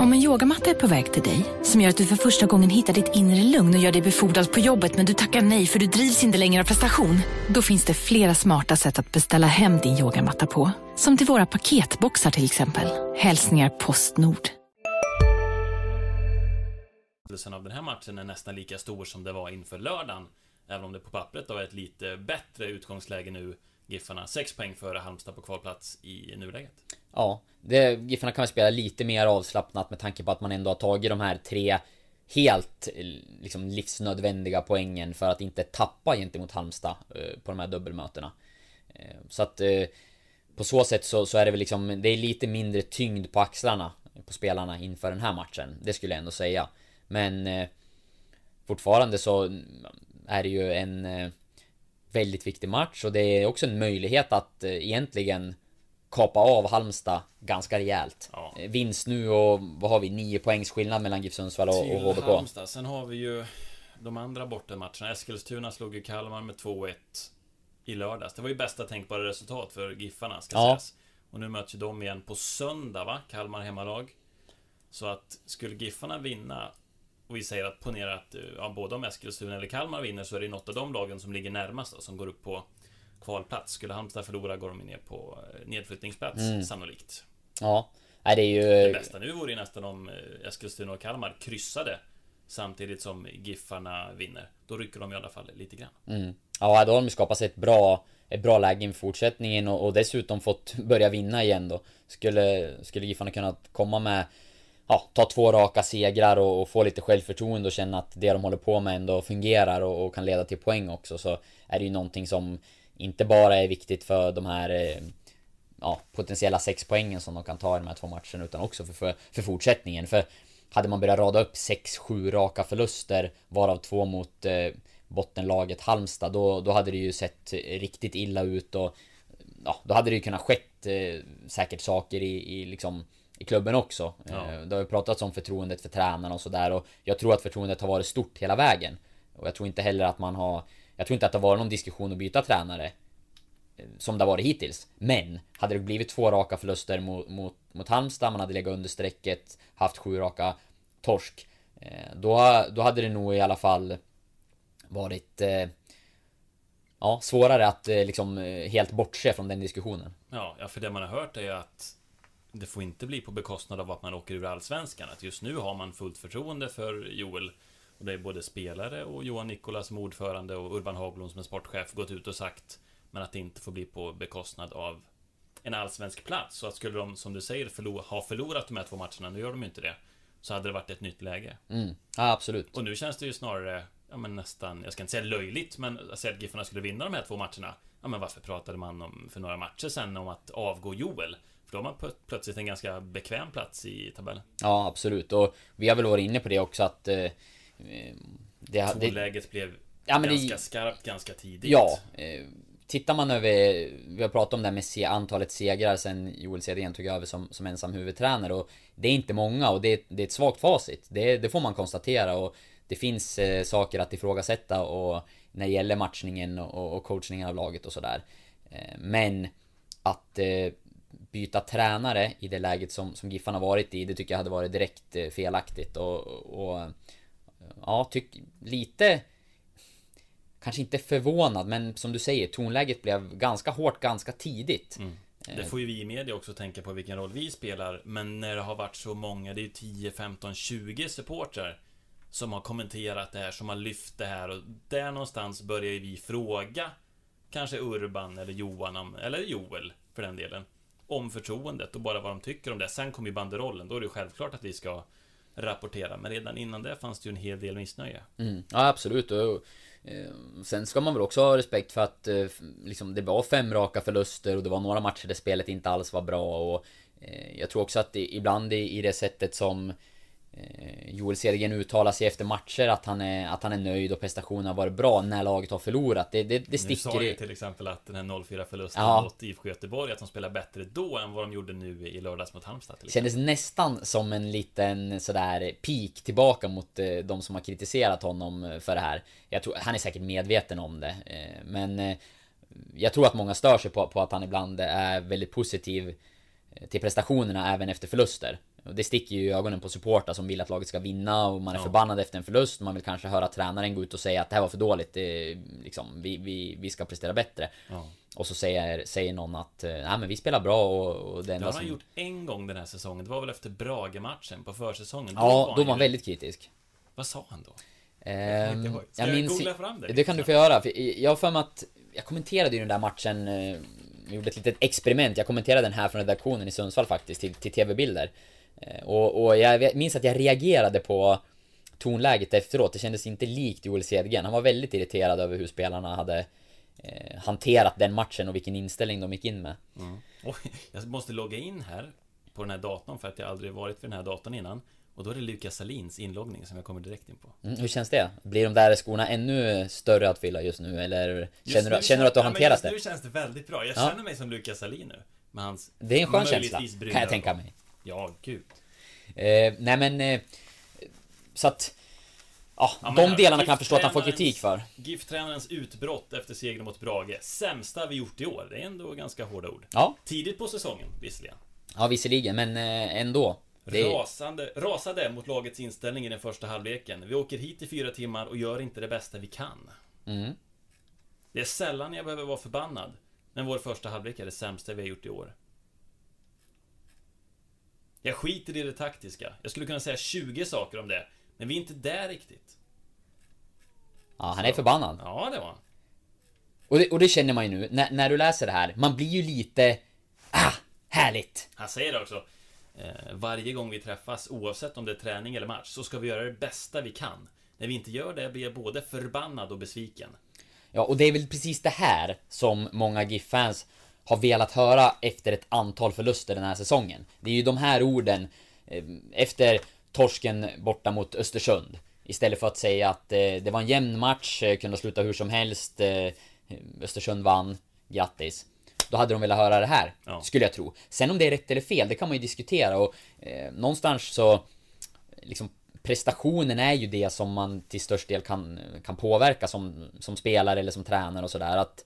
Om en yogamatta är på väg till dig, som gör att du för första gången hittar ditt inre lugn och gör dig befordrad på jobbet men du tackar nej för du drivs inte längre av prestation. Då finns det flera smarta sätt att beställa hem din yogamatta på. Som till våra paketboxar till exempel. Hälsningar Postnord. av den här matchen är nästan lika stor som det var inför lördagen. Även om det på pappret då är ett lite bättre utgångsläge nu Giffarna 6 poäng före Halmstad på kvalplats i nuläget. Ja, det, Giffarna kan väl spela lite mer avslappnat med tanke på att man ändå har tagit de här tre helt eh, liksom livsnödvändiga poängen för att inte tappa gentemot Halmstad eh, på de här dubbelmötena. Eh, så att eh, på så sätt så, så är det väl liksom, det är lite mindre tyngd på axlarna på spelarna inför den här matchen. Det skulle jag ändå säga. Men eh, fortfarande så är det ju en eh, väldigt viktig match och det är också en möjlighet att eh, egentligen kapa av Halmstad ganska rejält. Ja. Vinst nu och vad har vi? 9 poängs skillnad mellan GIF Sundsvall och, och HBK. Halmstad. Sen har vi ju de andra bortamatcherna. Eskilstuna slog ju Kalmar med 2-1 i lördags. Det var ju bästa tänkbara resultat för Giffarna, ska ja. sägas. Och nu möts ju de igen på söndag, va? Kalmar hemmalag. Så att skulle Giffarna vinna och vi säger att ponera att ja, både om Eskilstuna eller Kalmar vinner så är det något av de lagen som ligger närmast då, som går upp på kvalplats. Skulle Halmstad förlora går de ner på eh, nedflyttningsplats mm. sannolikt. Ja, Nej, det är ju... Det bästa nu vore ju nästan om eh, Eskilstuna och Kalmar kryssade Samtidigt som Giffarna vinner. Då rycker de i alla fall lite grann. Mm. Ja, då har de skapat sig ett bra, ett bra läge inför fortsättningen och, och dessutom fått börja vinna igen då. Skulle, skulle Giffarna kunna komma med ja, ta två raka segrar och, och, få lite självförtroende och känna att det de håller på med ändå fungerar och, och, kan leda till poäng också så är det ju någonting som inte bara är viktigt för de här eh, ja, potentiella sex poängen som de kan ta i de här två matcherna utan också för, för, för fortsättningen. För hade man börjat rada upp sex, sju raka förluster varav två mot eh, bottenlaget Halmstad då, då hade det ju sett riktigt illa ut och ja, då hade det ju kunnat skett eh, säkert saker i, i liksom i klubben också. Ja. Eh, Det har ju pratats om förtroendet för tränarna och sådär och jag tror att förtroendet har varit stort hela vägen. Och jag tror inte heller att man har... Jag tror inte att det har varit någon diskussion att byta tränare. Eh, som det har varit hittills. Men, hade det blivit två raka förluster mot, mot, mot Halmstad, man hade legat under strecket, haft sju raka torsk. Eh, då, då hade det nog i alla fall varit... eh, Ja, svårare att eh, liksom eh, helt bortse från den diskussionen. Ja, ja, för det man har hört är ju att det får inte bli på bekostnad av att man åker ur Allsvenskan. Att just nu har man fullt förtroende för Joel. Och det är både spelare och Johan Nikola som ordförande och Urban Hagblom som är sportchef gått ut och sagt. Men att det inte får bli på bekostnad av en allsvensk plats. Så att skulle de, som du säger, förlor, ha förlorat de här två matcherna, nu gör de ju inte det. Så hade det varit ett nytt läge. Mm. Ja, absolut. Och nu känns det ju snarare, ja men nästan, jag ska inte säga löjligt, men att säga att Giffarna skulle vinna de här två matcherna. Ja men varför pratade man om, för några matcher sen om att avgå Joel? För då har man plö- plötsligt en ganska bekväm plats i tabellen. Ja, absolut. Och vi har väl varit inne på det också att... Eh, det, det, Tonläget blev Ja, men det- ganska skarpt ganska tidigt. ja. Eh, tittar man över... Vi har pratat om det här med se, antalet segrar sen Joel Cedergren tog över som, som ensam huvudtränare och det är inte många och det, det är ett svagt facit. Det, det får man konstatera och det finns eh, saker att ifrågasätta och när det gäller matchningen och, och coachningen av laget och sådär. Eh, men att eh, byta tränare i det läget som, som Giffarna varit i, det tycker jag hade varit direkt eh, felaktigt och, och ja, tyck, lite Kanske inte förvånad, men som du säger, tonläget blev ganska hårt ganska tidigt. Det får ju vi i media också tänka på vilken roll vi spelar. Men när det har varit så många, det är ju 10, 15, 20 supportrar som har kommenterat det här, som har lyft det här och där någonstans börjar vi fråga kanske Urban eller Johan, eller Joel för den delen, om förtroendet och bara vad de tycker om det. Sen kommer ju banderollen, då är det ju självklart att vi ska rapportera. Men redan innan det fanns det ju en hel del missnöje. Mm, ja, absolut. Och, eh, sen ska man väl också ha respekt för att eh, liksom, det var fem raka förluster och det var några matcher där spelet inte alls var bra. Och, eh, jag tror också att det, ibland i, i det sättet som eh, Joel Cedergren uttalar sig efter matcher att han, är, att han är nöjd och prestationen har varit bra när laget har förlorat. Det, det, det Nu sa sticker ju till exempel att den här 0-4 förlusten Ja. mot IFK Göteborg, att de spelar bättre då än vad de gjorde nu i lördags mot Halmstad till. Kändes nästan som en liten sådär peak tillbaka mot eh, de som har kritiserat honom eh, för det här. Jag tror, han är säkert medveten om det. eh, Men eh, jag tror att många stör sig på, på att han ibland är väldigt positiv eh, till prestationerna även efter förluster. Och det sticker ju i ögonen på supportrar som vill att laget ska vinna och man är Ja. förbannad efter en förlust. Man vill kanske höra tränaren gå ut och säga att det här var för dåligt. Det, liksom, vi, vi, vi ska prestera bättre. Ja. Och så säger, säger någon att eh, nej men vi spelar bra och, och det Det enda har han som... gjort en gång den här säsongen. Det var väl efter Brage-matchen på försäsongen. Ja, då var han ju- väldigt kritisk. Vad sa han då? Ehm. Ska jag jag minns googla fram det? Det kan du få göra. För jag har för mig att jag kommenterade ju den där matchen. eh, Jag gjorde ett litet experiment. Jag kommenterade den här från redaktionen i Sundsvall faktiskt till, till tv-bilder. Eh, Och, och jag minns att jag reagerade på tonläget efteråt. Det kändes inte likt Joel Cedergren. Han var väldigt irriterad över hur spelarna hade eh, hanterat den matchen och vilken inställning de gick in med. Oj, jag måste logga in här på den här datorn för att jag aldrig varit vid den här datorn innan. Och då är det Lukas Salins inloggning som jag kommer direkt in på. Mm, hur känns det? Blir de där skorna ännu större att fylla just nu eller Just känner, nu du, känner du att du har ja, hanterat just det? Nu känns det väldigt bra. Jag Ja. känner mig som Lukas Salin nu. Med hans Det är en skön känsla, kan jag tänka mig. Ja, gud. Eh, nej men... Eh, så att... Ja, Ja, de delarna kan jag förstå att han får kritik för. GIF-tränarens utbrott efter segern mot Brage. Sämsta vi gjort i år. Det är ändå ganska hårda ord. Ja, Tidigt på säsongen, visserligen. ja visserligen, men eh, ändå. Det, Rasande, rasade mot lagets inställning i den första halvleken. Vi åker hit i fyra timmar och gör inte det bästa vi kan. mm, Det är sällan jag behöver vara förbannad. Men vår första halvlek är det sämsta vi har gjort i år. Jag skiter i det taktiska. Jag skulle kunna säga 20 saker om det. Men vi är inte där riktigt. ja, han är förbannad. Ja, det var han. Och det, och det känner man ju nu, när, när du läser det här. Man blir ju lite... Ah, härligt! Han säger det också. Eh, varje gång vi träffas, oavsett om det är träning eller match, så ska vi göra det bästa vi kan. När vi inte gör det blir jag både förbannad och besviken. Ja, och det är väl precis det här som många GIF-fans har velat höra efter ett antal förluster den här säsongen. Det är ju de här orden eh, efter torsken borta mot Östersund. Istället för att säga att eh, det var en jämn match, eh, kunde sluta hur som helst. Östersund vann, grattis. då hade de velat höra det här. Ja. Skulle jag tro. Sen om det är rätt eller fel, det kan man ju diskutera och eh, någonstans så liksom prestationen är ju det som man till störst del kan, kan påverka som, som spelare eller som tränare och sådär. Att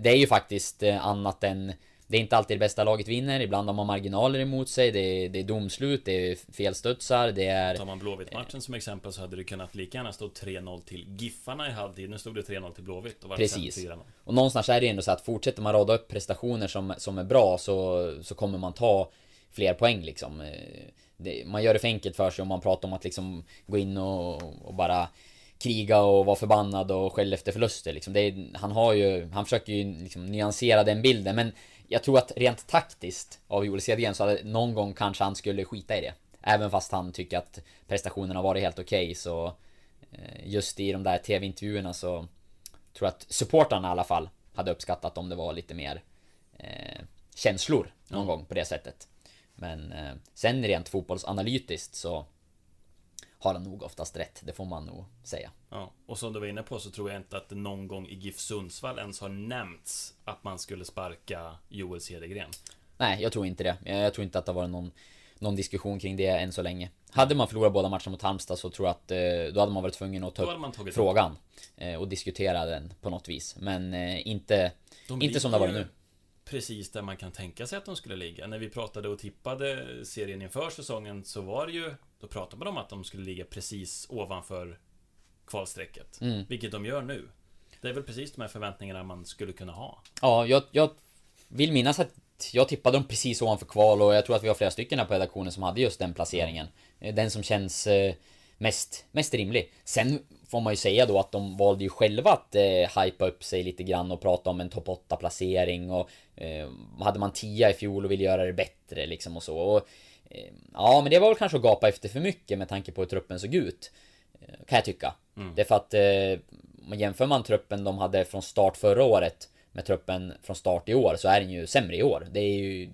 det är ju faktiskt eh, annat än det är inte alltid det bästa laget vinner, ibland har man marginaler emot sig, det är, det är domslut, det är felstudsar, det är... Tar man Blåvitt-matchen som exempel så hade det kunnat lika gärna stå 3-0 till Giffarna i halvtid. Nu stod det 3-0 till Blåvitt och var Precis. sen 4-0. Och någonstans är det ändå så att fortsätter man rada upp prestationer som, som är bra så, så kommer man ta fler poäng liksom. Eh, Det, man gör det för enkelt för sig om man pratar om att liksom gå in och, och bara kriga och vara förbannad och skälla efter förluster liksom. Är, han har ju, han försöker ju liksom nyansera den bilden men jag tror att rent taktiskt av Joel Cedergren så hade någon gång kanske han skulle skita i det. Även fast han tycker att prestationen har varit helt okej så eh, just i de där TV-intervjuerna så tror jag att supportrarna i alla fall hade uppskattat om det var lite mer eh, känslor någon gång på det sättet. Men eh, sen rent fotbollsanalytiskt så har han nog oftast rätt, det får man nog säga. Ja, och som du var inne på så tror jag inte att det någon gång i GIF Sundsvall ens har nämnts att man skulle sparka Joel Cedergren. Nej, jag tror inte det. Jag tror inte att det har varit någon, någon diskussion kring det än så länge. Hade man förlorat båda matcherna mot Halmstad så tror jag att eh, då hade man varit tvungen att ta upp frågan eh, och diskutera den på något vis. Men eh, inte, inte som det har varit nu. Precis där man kan tänka sig att de skulle ligga. När vi pratade och tippade serien inför säsongen så var det ju Då pratade man om att de skulle ligga precis ovanför kvalstrecket. Mm. Vilket de gör nu. Det är väl precis de här förväntningarna man skulle kunna ha. Ja, jag, jag vill minnas att jag tippade dem precis ovanför kval och jag tror att vi har flera stycken här på redaktionen som hade just den placeringen. Den som känns eh, mest, mest rimlig. Sen får man ju säga då att de valde ju själva att eh, hypa upp sig lite grann och prata om en topp 8 placering och eh, hade man 10 i fjol och ville göra det bättre liksom och så. Och, ja, men det var väl kanske att gapa efter för mycket med tanke på hur truppen såg ut. Eh, Kan jag tycka. Det är för att eh, jämför man truppen de hade från start förra året med truppen från start i år så är den ju sämre i år. Det är ju,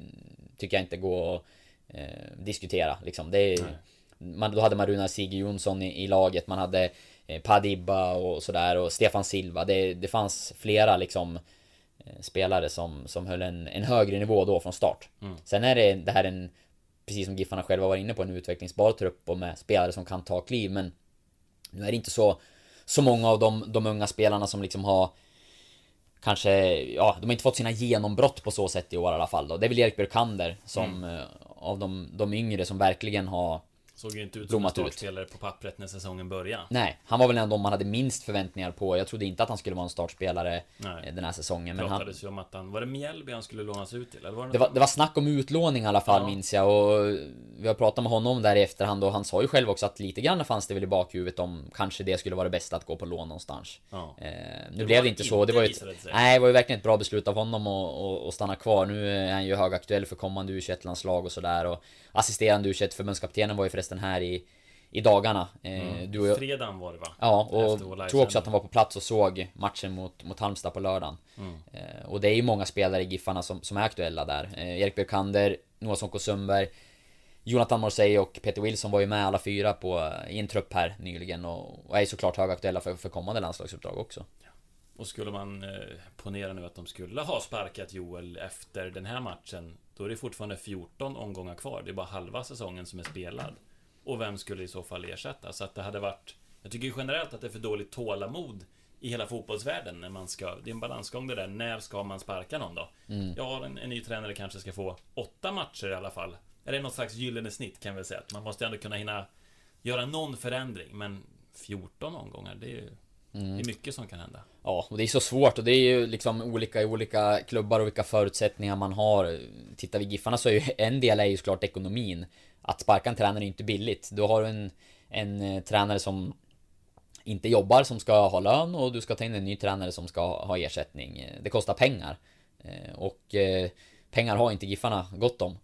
tycker jag inte går att eh, diskutera liksom. Det är, man, då hade man Runar Sigge Jonsson i, i laget, man hade eh, Padibba och sådär och Stefan Silva. Det, det fanns flera liksom eh, spelare som, som höll en, en högre nivå då från start. Sen är det, det här en, precis som Giffarna själva var inne på, en utvecklingsbar trupp och med spelare som kan ta kliv men nu är det inte så, så många av de, de unga spelarna som liksom har Kanske, ja, de har inte fått sina genombrott på så sätt i år i alla fall då. Det är väl Erik Björkander som eh, av de, de yngre som verkligen har Såg ju inte ut som en Blommat ut. startspelare på pappret när säsongen började. Nej, han var väl en av de man hade minst förväntningar på. Jag trodde inte att han skulle vara en startspelare Nej. eh, den här säsongen. Det Men han, pratades ju om att han... Var det Mjällby han skulle lånas ut till? Eller var det, det, var, det var snack om utlåning i alla fall Ja. minns jag och vi har pratat med honom där i efterhand och han sa ju själv också att lite grann fanns det väl i bakhuvudet om kanske det skulle vara det bästa att gå på lån någonstans. Ja. Eh, nu Det blev det inte så. Det var ju ett, nej, det var ju verkligen ett bra beslut av honom att stanna kvar. Nu är han ju högaktuell för kommande U21-landslag och sådär och assisterande U21-förbundskaptenen var ju förresten här i, i dagarna. Eh, du och jag, Fredagen var det va? Ja, och tror också att han var på plats och såg matchen mot, mot Halmstad på lördagen. Eh, och det är ju många spelare i Giffarna som, som är aktuella där. Eh, Erik Björkander, Noah Sonko Sundberg, Jonathan Morsey och Peter Wilson var ju med alla fyra på, i en trupp här nyligen och, och är såklart högaktuella för, för kommande landslagsuppdrag också. Och skulle man eh, ponera nu att de skulle ha sparkat Joel efter den här matchen Då är det fortfarande 14 omgångar kvar Det är bara halva säsongen som är spelad Och vem skulle i så fall ersätta? Så att det hade varit Jag tycker ju generellt att det är för dåligt tålamod I hela fotbollsvärlden när man ska Det är en balansgång det där När ska man sparka någon då? Ja, en, en ny tränare kanske ska få åtta matcher i alla fall Eller något slags gyllene snitt kan vi säga att Man måste ändå kunna hinna Göra någon förändring Men 14 omgångar det är ju Det är mycket som kan hända Ja, och det är så svårt och det är ju liksom olika i olika klubbar och vilka förutsättningar man har. Tittar vi Giffarna så är ju en del är ju såklart ekonomin. Att sparka en tränare är inte billigt. Du har en, en eh, tränare som inte jobbar som ska ha lön och du ska ta in en ny tränare som ska ha ersättning. Det kostar pengar. Eh, och eh, pengar har inte Giffarna gott om.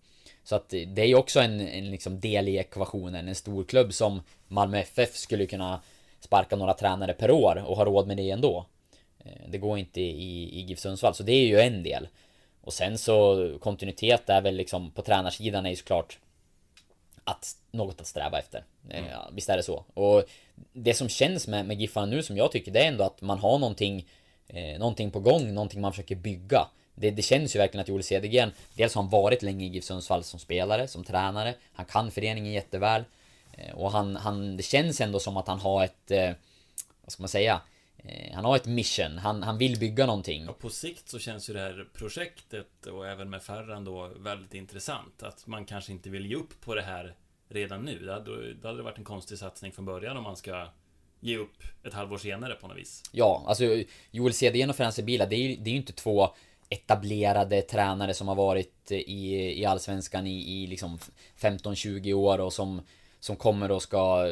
Så att det är ju också en, en liksom del i ekvationen. En stor klubb som Malmö FF skulle kunna sparka några tränare per år och ha råd med det ändå. Det går inte i, i GIF Sundsvall, så det är ju en del. Och sen så kontinuitet är väl liksom på tränarsidan är ju såklart att något att sträva efter. Eh, Ja, visst är det så. Och det som känns med, med Giffarna nu som jag tycker det är ändå att man har någonting eh, Någonting på gång, någonting man försöker bygga. det, det känns ju verkligen att Joel Cedergren Dels har han varit länge i GIF Sundsvall som spelare, som tränare Han kan föreningen jätteväl eh, Och han, han, det känns ändå som att han har ett eh, Vad ska man säga? Eh, han har ett mission, han, han vill bygga någonting. Ja, på sikt så känns ju det här projektet och även med Ferran då väldigt intressant. Att man kanske inte vill ge upp på det här redan nu. Det hade, det hade varit en konstig satsning från början om man ska ge upp ett halvår senare på något vis. Ja, alltså Joel Cedergren och Ferran Sebila, det är ju det är inte två etablerade tränare som har varit i, i Allsvenskan i, i liksom 15-20 år och som som kommer och ska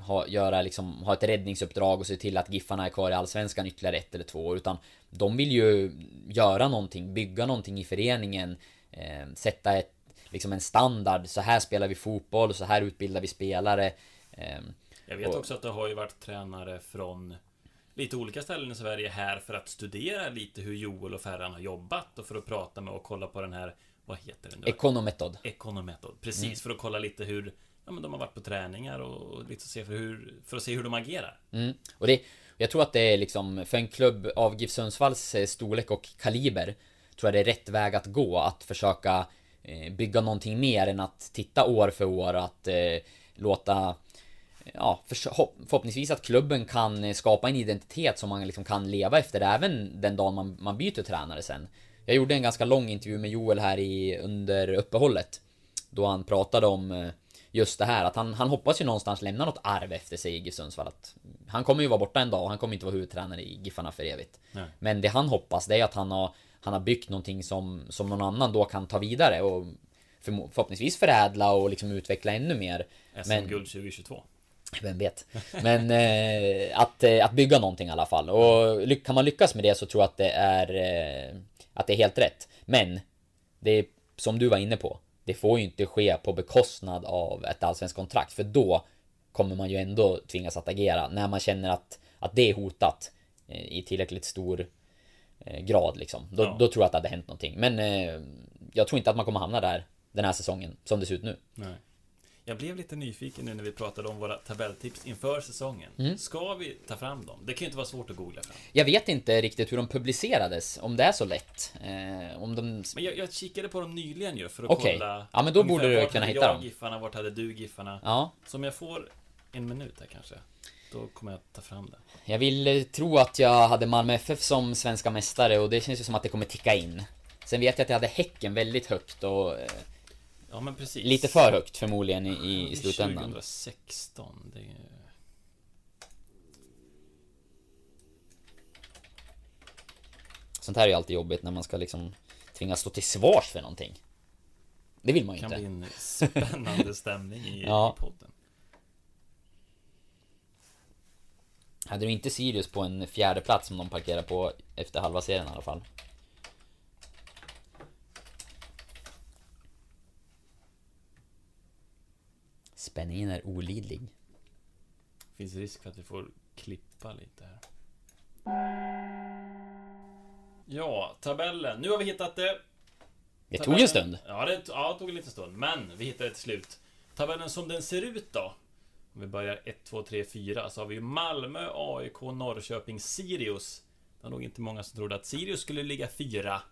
ha, göra liksom, ha ett räddningsuppdrag och se till att Giffarna är kvar i Allsvenskan ytterligare ett eller två år. Utan de vill ju göra någonting, bygga någonting i föreningen. Eh, sätta ett, liksom en standard. Så här spelar vi fotboll, så här utbildar vi spelare. Eh, Jag vet och, också att det har ju varit tränare från lite olika ställen i Sverige här för att studera lite hur Joel och Ferran har jobbat och för att prata med och kolla på den här vad heter den? Econometod. Econometod, precis mm. för att kolla lite hur ja, men de har varit på träningar och lite se för, hur, för att se hur de agerar. Mm. Och det, jag tror att det är liksom, för en klubb av GIF Sundsvalls eh, storlek och kaliber, tror jag det är rätt väg att gå, att försöka eh, bygga någonting mer än att titta år för år, att eh, låta Ja, förhoppningsvis att klubben kan eh, skapa en identitet som man liksom kan leva efter även den dagen man, man byter tränare sen. Jag gjorde en ganska lång intervju med Joel här i, under uppehållet. Då han pratade om eh, just det här att han, han hoppas ju någonstans lämna något arv efter sig i GIF Sundsvall. Att han kommer ju vara borta en dag och han kommer inte vara huvudtränare i Giffarna för evigt. Nej. Men det han hoppas det är att han har, han har byggt någonting som, som någon annan då kan ta vidare och för, förhoppningsvis förädla och liksom utveckla ännu mer. SM-guld 2022. Vem vet. Men eh, att, eh, att bygga någonting i alla fall. Och kan man lyckas med det så tror jag att det är eh, Att det är helt rätt. Men Det är som du var inne på det får ju inte ske på bekostnad av ett allsvenskt kontrakt, för då kommer man ju ändå tvingas att agera när man känner att, att det är hotat eh, i tillräckligt stor eh, grad liksom. Då, ja. då tror jag att det hade hänt någonting. Men eh, jag tror inte att man kommer hamna där den här säsongen som det ser ut nu. Nej. Jag blev lite nyfiken nu när vi pratade om våra tabelltips inför säsongen. Mm. Ska vi ta fram dem? Det kan ju inte vara svårt att googla fram. Jag vet inte riktigt hur de publicerades, om det är så lätt. Eh, om de... Men jag, jag kikade på dem nyligen ju för att okay. kolla. Ja, men då borde du kunna hitta jag dem. Giffarna, vart hade du Giffarna? Ja. Så om jag får en minut här kanske. Då kommer jag ta fram det. Jag vill eh, tro att jag hade Malmö FF som svenska mästare och det känns ju som att det kommer ticka in. Sen vet jag att jag hade Häcken väldigt högt och eh, Ja men precis. Lite för högt förmodligen i, i slutändan. 2016, det är... Sånt här är ju alltid jobbigt när man ska liksom tvingas stå till svars för någonting. Det vill man ju inte. Det kan bli en spännande stämning i, ja. i podden. Hade du inte Sirius på en fjärde plats som de parkerar på efter halva serien i alla fall? Spänningen är olidlig. Finns risk för att vi får klippa lite här. Ja, tabellen. Nu har vi hittat det. Det tog en stund. Ja, det, ja, det tog en liten stund. Men vi hittade det till slut. Tabellen som den ser ut då. Om vi börjar 1, 2, 3, 4 så har vi Malmö, AIK, Norrköping, Sirius. Det var nog inte många som trodde att Sirius skulle ligga fyra.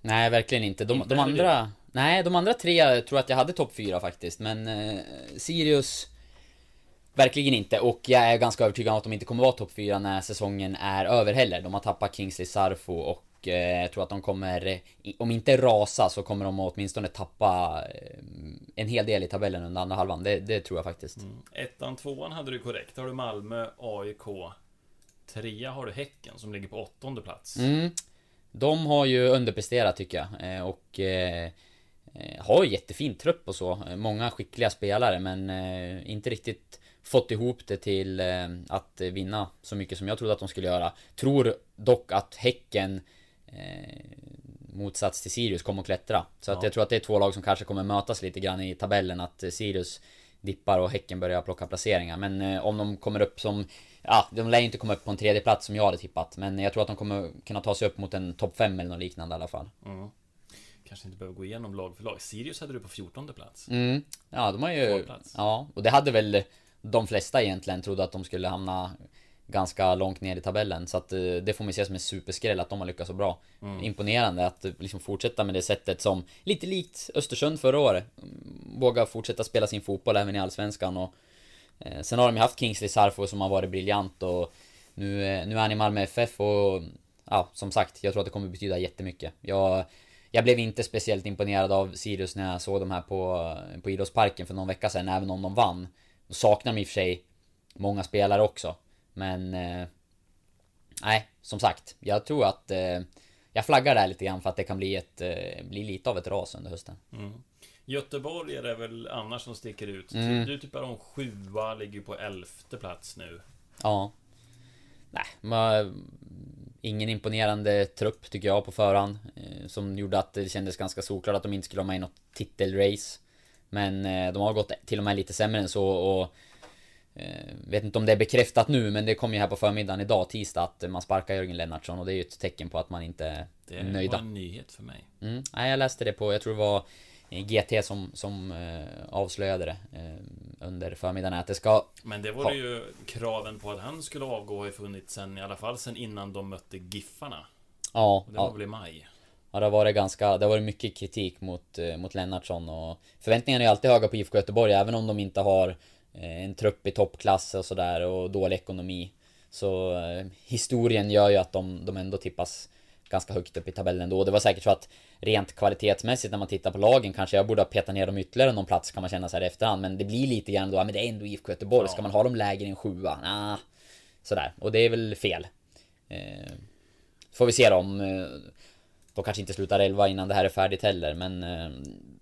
Nej, verkligen inte. De, inte de andra... Nej, de andra tre tror jag att jag hade topp fyra faktiskt, men eh, Sirius... Verkligen inte, och jag är ganska övertygad om att de inte kommer vara topp fyra när säsongen är över heller. De har tappat Kingsley Sarfo och eh, jag tror att de kommer, om inte rasa så kommer de åtminstone tappa eh, en hel del i tabellen under andra halvan. Det, det tror jag faktiskt. Mm. Ettan, tvåan hade du korrekt. Har du Malmö, AIK. Trea har du Häcken som ligger på åttonde plats. Mm. De har ju underpresterat tycker jag. Eh, och eh, eh, har jättefin trupp och så. Många skickliga spelare men inte riktigt fått ihop det till att vinna så mycket som jag trodde att de skulle göra. Tror dock att Häcken motsats till Sirius kommer att klättra. Så att jag tror att det är två lag som kanske kommer mötas lite grann i tabellen. Att Sirius dippar och Häcken börjar plocka placeringar. Men om de kommer upp som Ja, de lär inte komma upp på en tredje plats som jag hade tippat. Men jag tror att de kommer kunna ta sig upp mot en topp 5 eller något liknande i alla fall. Mm. Kanske inte behöver gå igenom lag för lag. Sirius hade du på 14 plats. Mm. Ja, de har ju... Ja, och det hade väl de flesta egentligen trodde att de skulle hamna ganska långt ner i tabellen. Så att eh, det får man se som en superskräll att de har lyckats så bra. Imponerande att eh, liksom fortsätta med det sättet som, lite likt Östersund förra året, mm, våga fortsätta spela sin fotboll även i Allsvenskan och eh, Sen har de ju haft Kingsley Sarfo som har varit briljant och nu, eh, nu är han i Malmö FF och ja, som sagt, jag tror att det kommer betyda jättemycket. Jag, jag blev inte speciellt imponerad av Sirius när jag såg dem här på, på idrottsparken för någon vecka sedan, även om de vann. Då saknar de i och för sig många spelare också. Men... Eh, nej, som sagt. Jag tror att... Eh, jag flaggar där lite grann för att det kan bli, ett, eh, bli lite av ett ras under hösten. Göteborg är det väl annars som sticker ut. Mm. Du tippar om sjua, ligger på elfte plats nu. Ja. Nej, man, ingen imponerande trupp tycker jag på förhand. Eh, som gjorde att det kändes ganska solklart att de inte skulle vara med i något titelrace. Men eh, de har gått till och med lite sämre än så och... Eh, vet inte om det är bekräftat nu men det kom ju här på förmiddagen idag, tisdag, att man sparkar Jörgen Lennartsson och det är ju ett tecken på att man inte Det är nöjda. var en nyhet för mig. Mm. Nej, jag läste det på, jag tror det var GT som, som eh, avslöjade det eh, under förmiddagen att det ska... Men det var Ha. ju kraven på att han skulle avgå har ju funnits sen i alla fall sen innan de mötte Giffarna. Ja, Och det var ja, väl i maj. ja, det har varit ganska, det har varit mycket kritik mot, eh, mot Lennartsson och förväntningarna är ju alltid höga på IFK Göteborg även om de inte har en trupp i toppklass och sådär och dålig ekonomi. Så historien gör ju att de, de ändå tippas ganska högt upp i tabellen då. Det var säkert så att rent kvalitetsmässigt när man tittar på lagen kanske jag borde ha petat ner dem ytterligare någon plats kan man känna så här i efterhand. Men det blir lite grann då, ja, men det är ändå IFK Göteborg. Ska man ha dem lägre än sjua? Nah, sådär. Och det är väl fel. Eh, får vi se då om... Eh, de kanske inte slutar 11 innan det här är färdigt heller, men... Eh,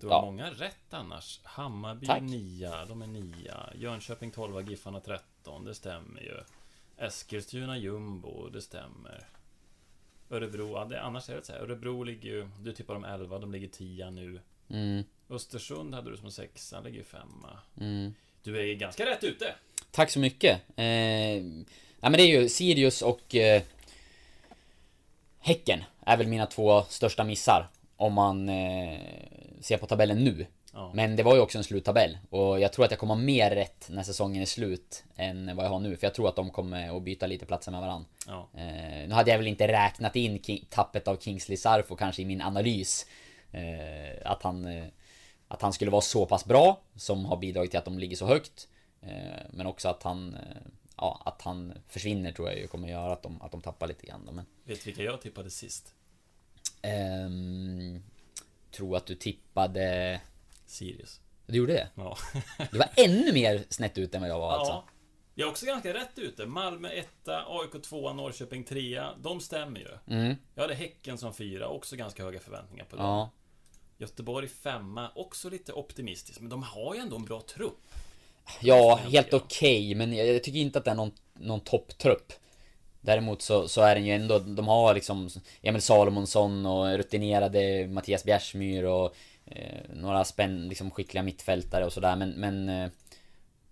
Det var ja. många rätt annars. Hammarby Tack. 9, de är 9. Jönköping 12, Giffarna 13, det stämmer ju. Eskilstuna Jumbo, det stämmer. Örebro, ja, det, annars är det så här. Örebro ligger ju, du tippar de 11, de ligger 10 nu. Mm, Östersund hade du som sexa, ligger ju femma. mm. Du är ganska rätt ute. Tack så mycket. Eh, ja, men det är ju Sirius och eh, Häcken är väl mina två största missar. Om man eh, ser på tabellen nu. Ja. Men det var ju också en sluttabell. Och jag tror att jag kommer ha mer rätt när säsongen är slut än vad jag har nu. För jag tror att de kommer att byta lite platser med varandra. Ja. Eh, nu hade jag väl inte räknat in tappet av Kingsley Sarfo kanske i min analys. Eh, att, han, eh, att han skulle vara så pass bra som har bidragit till att de ligger så högt. Eh, men också att han, eh, ja, att han försvinner tror jag ju kommer göra att de, att de tappar lite grann. Då. Men, Vet du vilka jag tippade sist? ehm, tror att du tippade... Sirius. Du gjorde det? Ja. Du var ännu mer snett ut än vad jag var alltså. ja. Jag är också ganska rätt ute. Malmö 1, AIK 2, Norrköping 3. De stämmer ju. Mm, Jag hade Häcken som fyra, också ganska höga förväntningar på dem. ja. Göteborg femma, också lite optimistiskt. Men de har ju ändå en bra trupp. Ja, helt okej, men jag, jag tycker inte att det är någon, någon topptrupp. Däremot så, så är den ju ändå, de har liksom Emil Salomonsson och rutinerade Mattias Bjärsmyr och några spänn, liksom skickliga mittfältare och sådär men, men eh,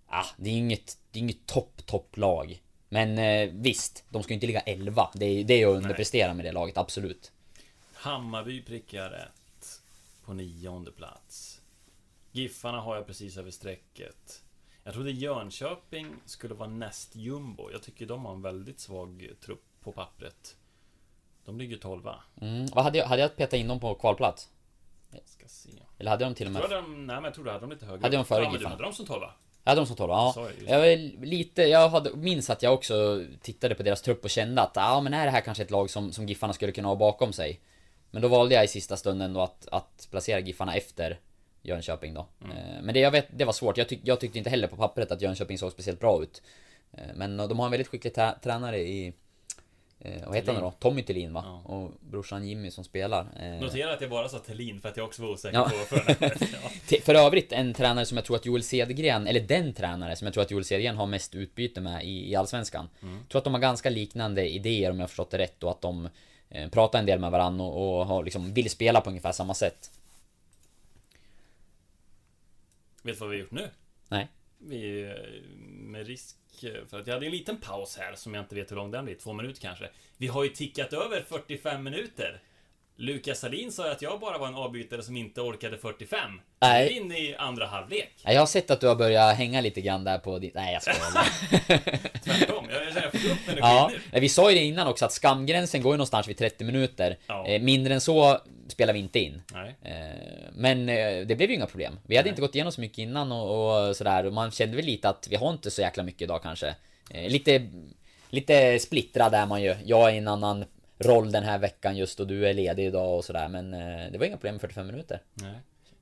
ah, det är inget, det är inget topp, topplag. Men eh, visst, de ska ju inte ligga 11. Det är, det är att underprestera med det laget, absolut. Hammarby prickar rätt. På nionde plats. Giffarna har jag precis över strecket. Jag trodde Jönköping skulle vara näst jumbo. Jag tycker de har en väldigt svag trupp på pappret. De ligger tolva. Mm. Vad hade jag, hade jag petat in dem på kvalplats? Ska se. Eller hade de till och med... Tror jag de, nej men jag tror du hade dem lite högre. Hade de före ja, hade dem som tolva. Jag hade dem som 12, ja. Jag. Jag lite, jag hade, minns att jag också tittade på deras trupp och kände att ja men är det här kanske ett lag som, som Giffarna skulle kunna ha bakom sig? Men då valde jag i sista stunden då att, att placera Giffarna efter Jönköping då. Mm. Eh, Men det, jag vet, det var svårt. Jag, tyck, jag tyckte inte heller på pappret att Jönköping såg speciellt bra ut. Eh, Men de har en väldigt skicklig tränare i... Eh, vad heter han då? Tommy Thelin va? Ja. Och brorsan Jimmy som spelar. Eh, Notera att jag bara sa Thelin för att jag också var osäker Ja. på. Ja. För övrigt en tränare som jag tror att Joel Cedergren, eller den tränare som jag tror att Joel Cedergren har mest utbyte med i, i Allsvenskan. Jag tror att de har ganska liknande idéer om jag har förstått det rätt och att de eh, pratar en del med varandra och, och har liksom, vill spela på ungefär samma sätt. Vet du vad vi har gjort nu? Nej. Vi, eh, med risk för att jag hade en liten paus här som jag inte vet hur lång den blir, två minuter kanske. Vi har ju tickat över 45 minuter. Lukas Salin sa att jag bara var en avbytare som inte orkade 45. Nej. Nu är vi inne i andra halvlek. Ja, Jag har sett att du har börjat hänga lite grann där på ditt... Nej jag skojar. Tvärtom. Jag jag får upp Ja, nu. vi sa ju det innan också att skamgränsen går ju någonstans vid 30 minuter. Ja. Eh, Mindre än så spelar vi inte in. Eh, Men eh, det blev ju inga problem. Vi hade Nej. inte gått igenom så mycket innan och, och sådär. Man kände väl lite att vi har inte så jäkla mycket idag kanske. Eh, Lite, lite splittrad är man ju. Jag är i en annan roll den här veckan just och du är ledig idag och sådär. Men det var inga problem med 45 minuter. Nej.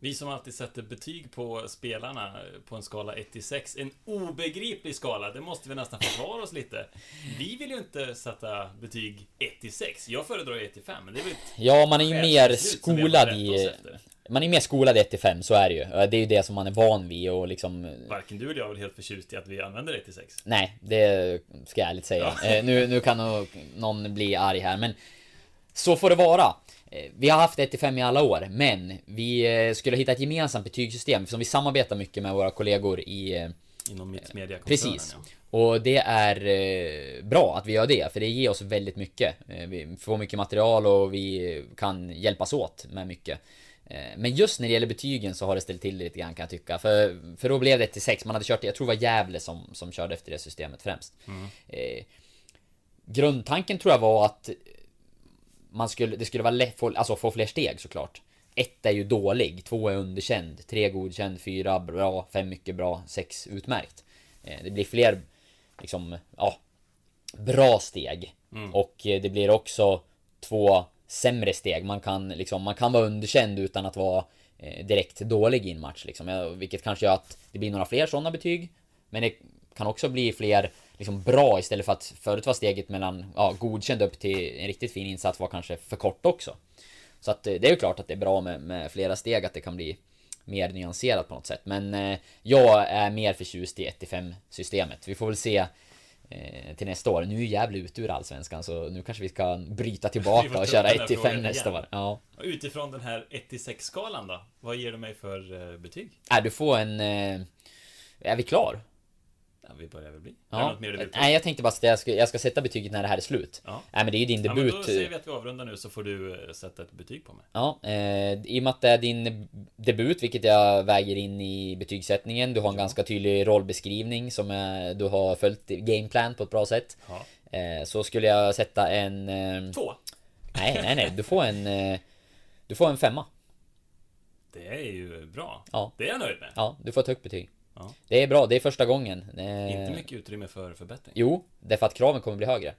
Vi som alltid sätter betyg på spelarna på en skala 1 till 6. En obegriplig skala, det måste vi nästan försvara oss lite. Vi vill ju inte sätta betyg 1 till 6. Jag föredrar 1 till 5, men det är väl ett Ja, man är ju mer skolad i... Man är mer skolad i 1 till 5, så är det ju. Det är ju det som man är van vid och liksom... Varken du eller jag är väl helt förtjust i att vi använder 1 till 6. Nej, det ska jag ärligt säga. Eh, nu, nu kan nog någon bli arg här, men så får det vara. Eh, Vi har haft 1-5 i alla år, men vi eh, skulle hitta ett gemensamt betygssystem som vi samarbetar mycket med våra kollegor i... eh, Inom Mittmedia-koncernen. Precis. Ja. Och det är bra att vi gör det, för det ger oss väldigt mycket. Vi får mycket material och vi kan hjälpas åt med mycket. Men just när det gäller betygen så har det ställt till det lite grann kan jag tycka. För, för då blev det 1 till 6. Man hade kört, jag tror det var Gävle som, som körde efter det systemet främst. Eh, grundtanken tror jag var att man skulle, det skulle vara lätt, få, alltså få fler steg såklart. Ett är ju dålig, två är underkänd, tre godkänd, fyra bra, fem mycket bra, sex utmärkt. Eh, Det blir fler, liksom, ja, bra steg. Och eh, det blir också två sämre steg. Man kan liksom, man kan vara underkänd utan att vara eh, direkt dålig i en match liksom. Vilket kanske gör att det blir några fler sådana betyg. Men det kan också bli fler liksom bra istället för att förut var steget mellan ja, godkänd upp till en riktigt fin insats var kanske för kort också. Så att eh, det är ju klart att det är bra med, med flera steg, att det kan bli mer nyanserat på något sätt. Men eh, jag är mer förtjust i 1-5 systemet. Vi får väl se eh, till nästa år. Nu är Gävle ute ur Allsvenskan så nu kanske vi ska bryta tillbaka och köra den här 1-5 frågan nästa år. Ja. Utifrån den här 1 till 6-skalan då? Vad ger du mig för eh, betyg? Äh, du får en... Eh, är vi klar? Ja, vi börjar väl bli. Ja. Nej, jag tänkte bara att jag ska, jag ska sätta betyget när det här är slut. Ja. Nej, men det är ju din Ja, men debut. då säger vi att vi avrundar nu så får du eh, sätta ett betyg på mig. Ja, eh, i och med att det är din debut, vilket jag väger in i betygssättningen. Du har en ganska tydlig rollbeskrivning som är, du har följt gameplan på ett bra sätt. Ja. Eh, så skulle jag sätta en... Eh, Två. nej, nej, nej. Du får en... Eh, du får en femma. Det är ju bra. Ja. Det är jag nöjd med. Ja, du får ett högt betyg. Ja. Det är bra, det är första gången. Inte mycket utrymme för förbättring. Jo, därför att kraven kommer bli högre.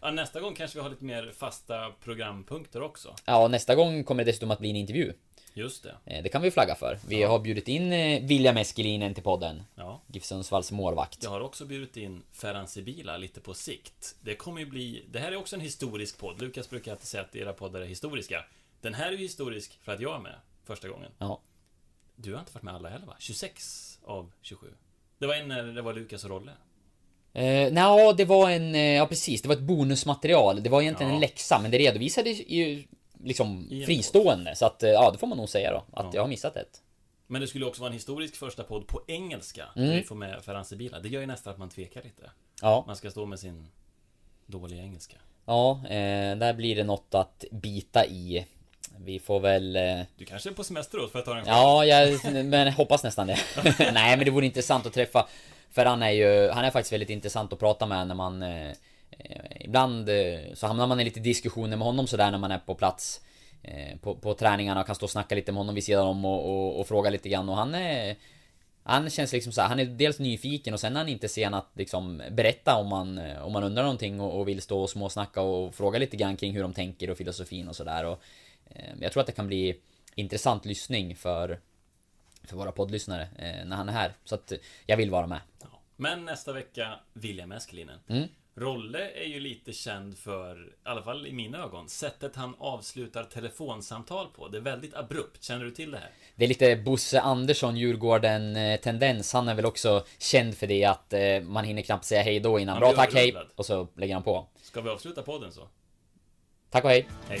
Ja, nästa gång kanske vi har lite mer fasta programpunkter också. Ja, nästa gång kommer det dessutom att bli en intervju. Just det. Eh, det kan vi flagga för. Vi har bjudit in eh, William Eskelinen till podden. Ja. GIF Sundsvalls målvakt. Jag har också bjudit in Ferhan Sibila lite på sikt. Det kommer ju bli... Det här är också en historisk podd. Lukas brukar alltid säga att era poddar är historiska. Den här är ju historisk för att jag är med första gången. Ja. Du har inte varit med alla heller va? 26 av 27. Det var en när det var Lukas och Rolle. Eh, Nja, det var en... eh, Ja, precis. Det var ett bonusmaterial. Det var egentligen Ja. en läxa, men det redovisades ju liksom I fristående. Så att, eh, ja, det får man nog säga då. Att Ja. jag har missat ett. Men det skulle också vara en historisk första podd på engelska. Mm. Vi får med Ferhan Sibila. Det gör ju nästan att man tvekar lite. Ja. Man ska stå med sin dåliga engelska. Ja, eh, där blir det något att bita i. Vi får väl... Eh, Du kanske är på semester då för att ta en ja, jag men hoppas nästan det. Nej, men det vore intressant att träffa. För han är ju... Han är faktiskt väldigt intressant att prata med när man... Eh, eh, ibland eh, så hamnar man i lite diskussioner med honom sådär när man är på plats. Eh, på, på träningarna och kan stå och snacka lite med honom vid sidan om och, och, och fråga lite grann och han är... Han känns liksom så här, han är dels nyfiken och sen är han inte sen att liksom berätta om man, eh, om man undrar någonting och, och vill stå och småsnacka och fråga lite grann kring hur de tänker och filosofin och sådär och Jag tror att det kan bli intressant lyssning för För våra poddlyssnare eh, när han är här. Så att eh, jag vill vara med. Ja. Men nästa vecka, William Eskelinen. Mm. Rolle är ju lite känd för, i alla fall i mina ögon, sättet han avslutar telefonsamtal på. Det är väldigt abrupt. Känner du till det här? Det är lite Bosse Andersson, Djurgården eh, tendens. Han är väl också känd för det att eh, man hinner knappt säga hej då innan. Bra tack, hej! Och så lägger han på. Ska vi avsluta podden så? Tack och hej! Hej!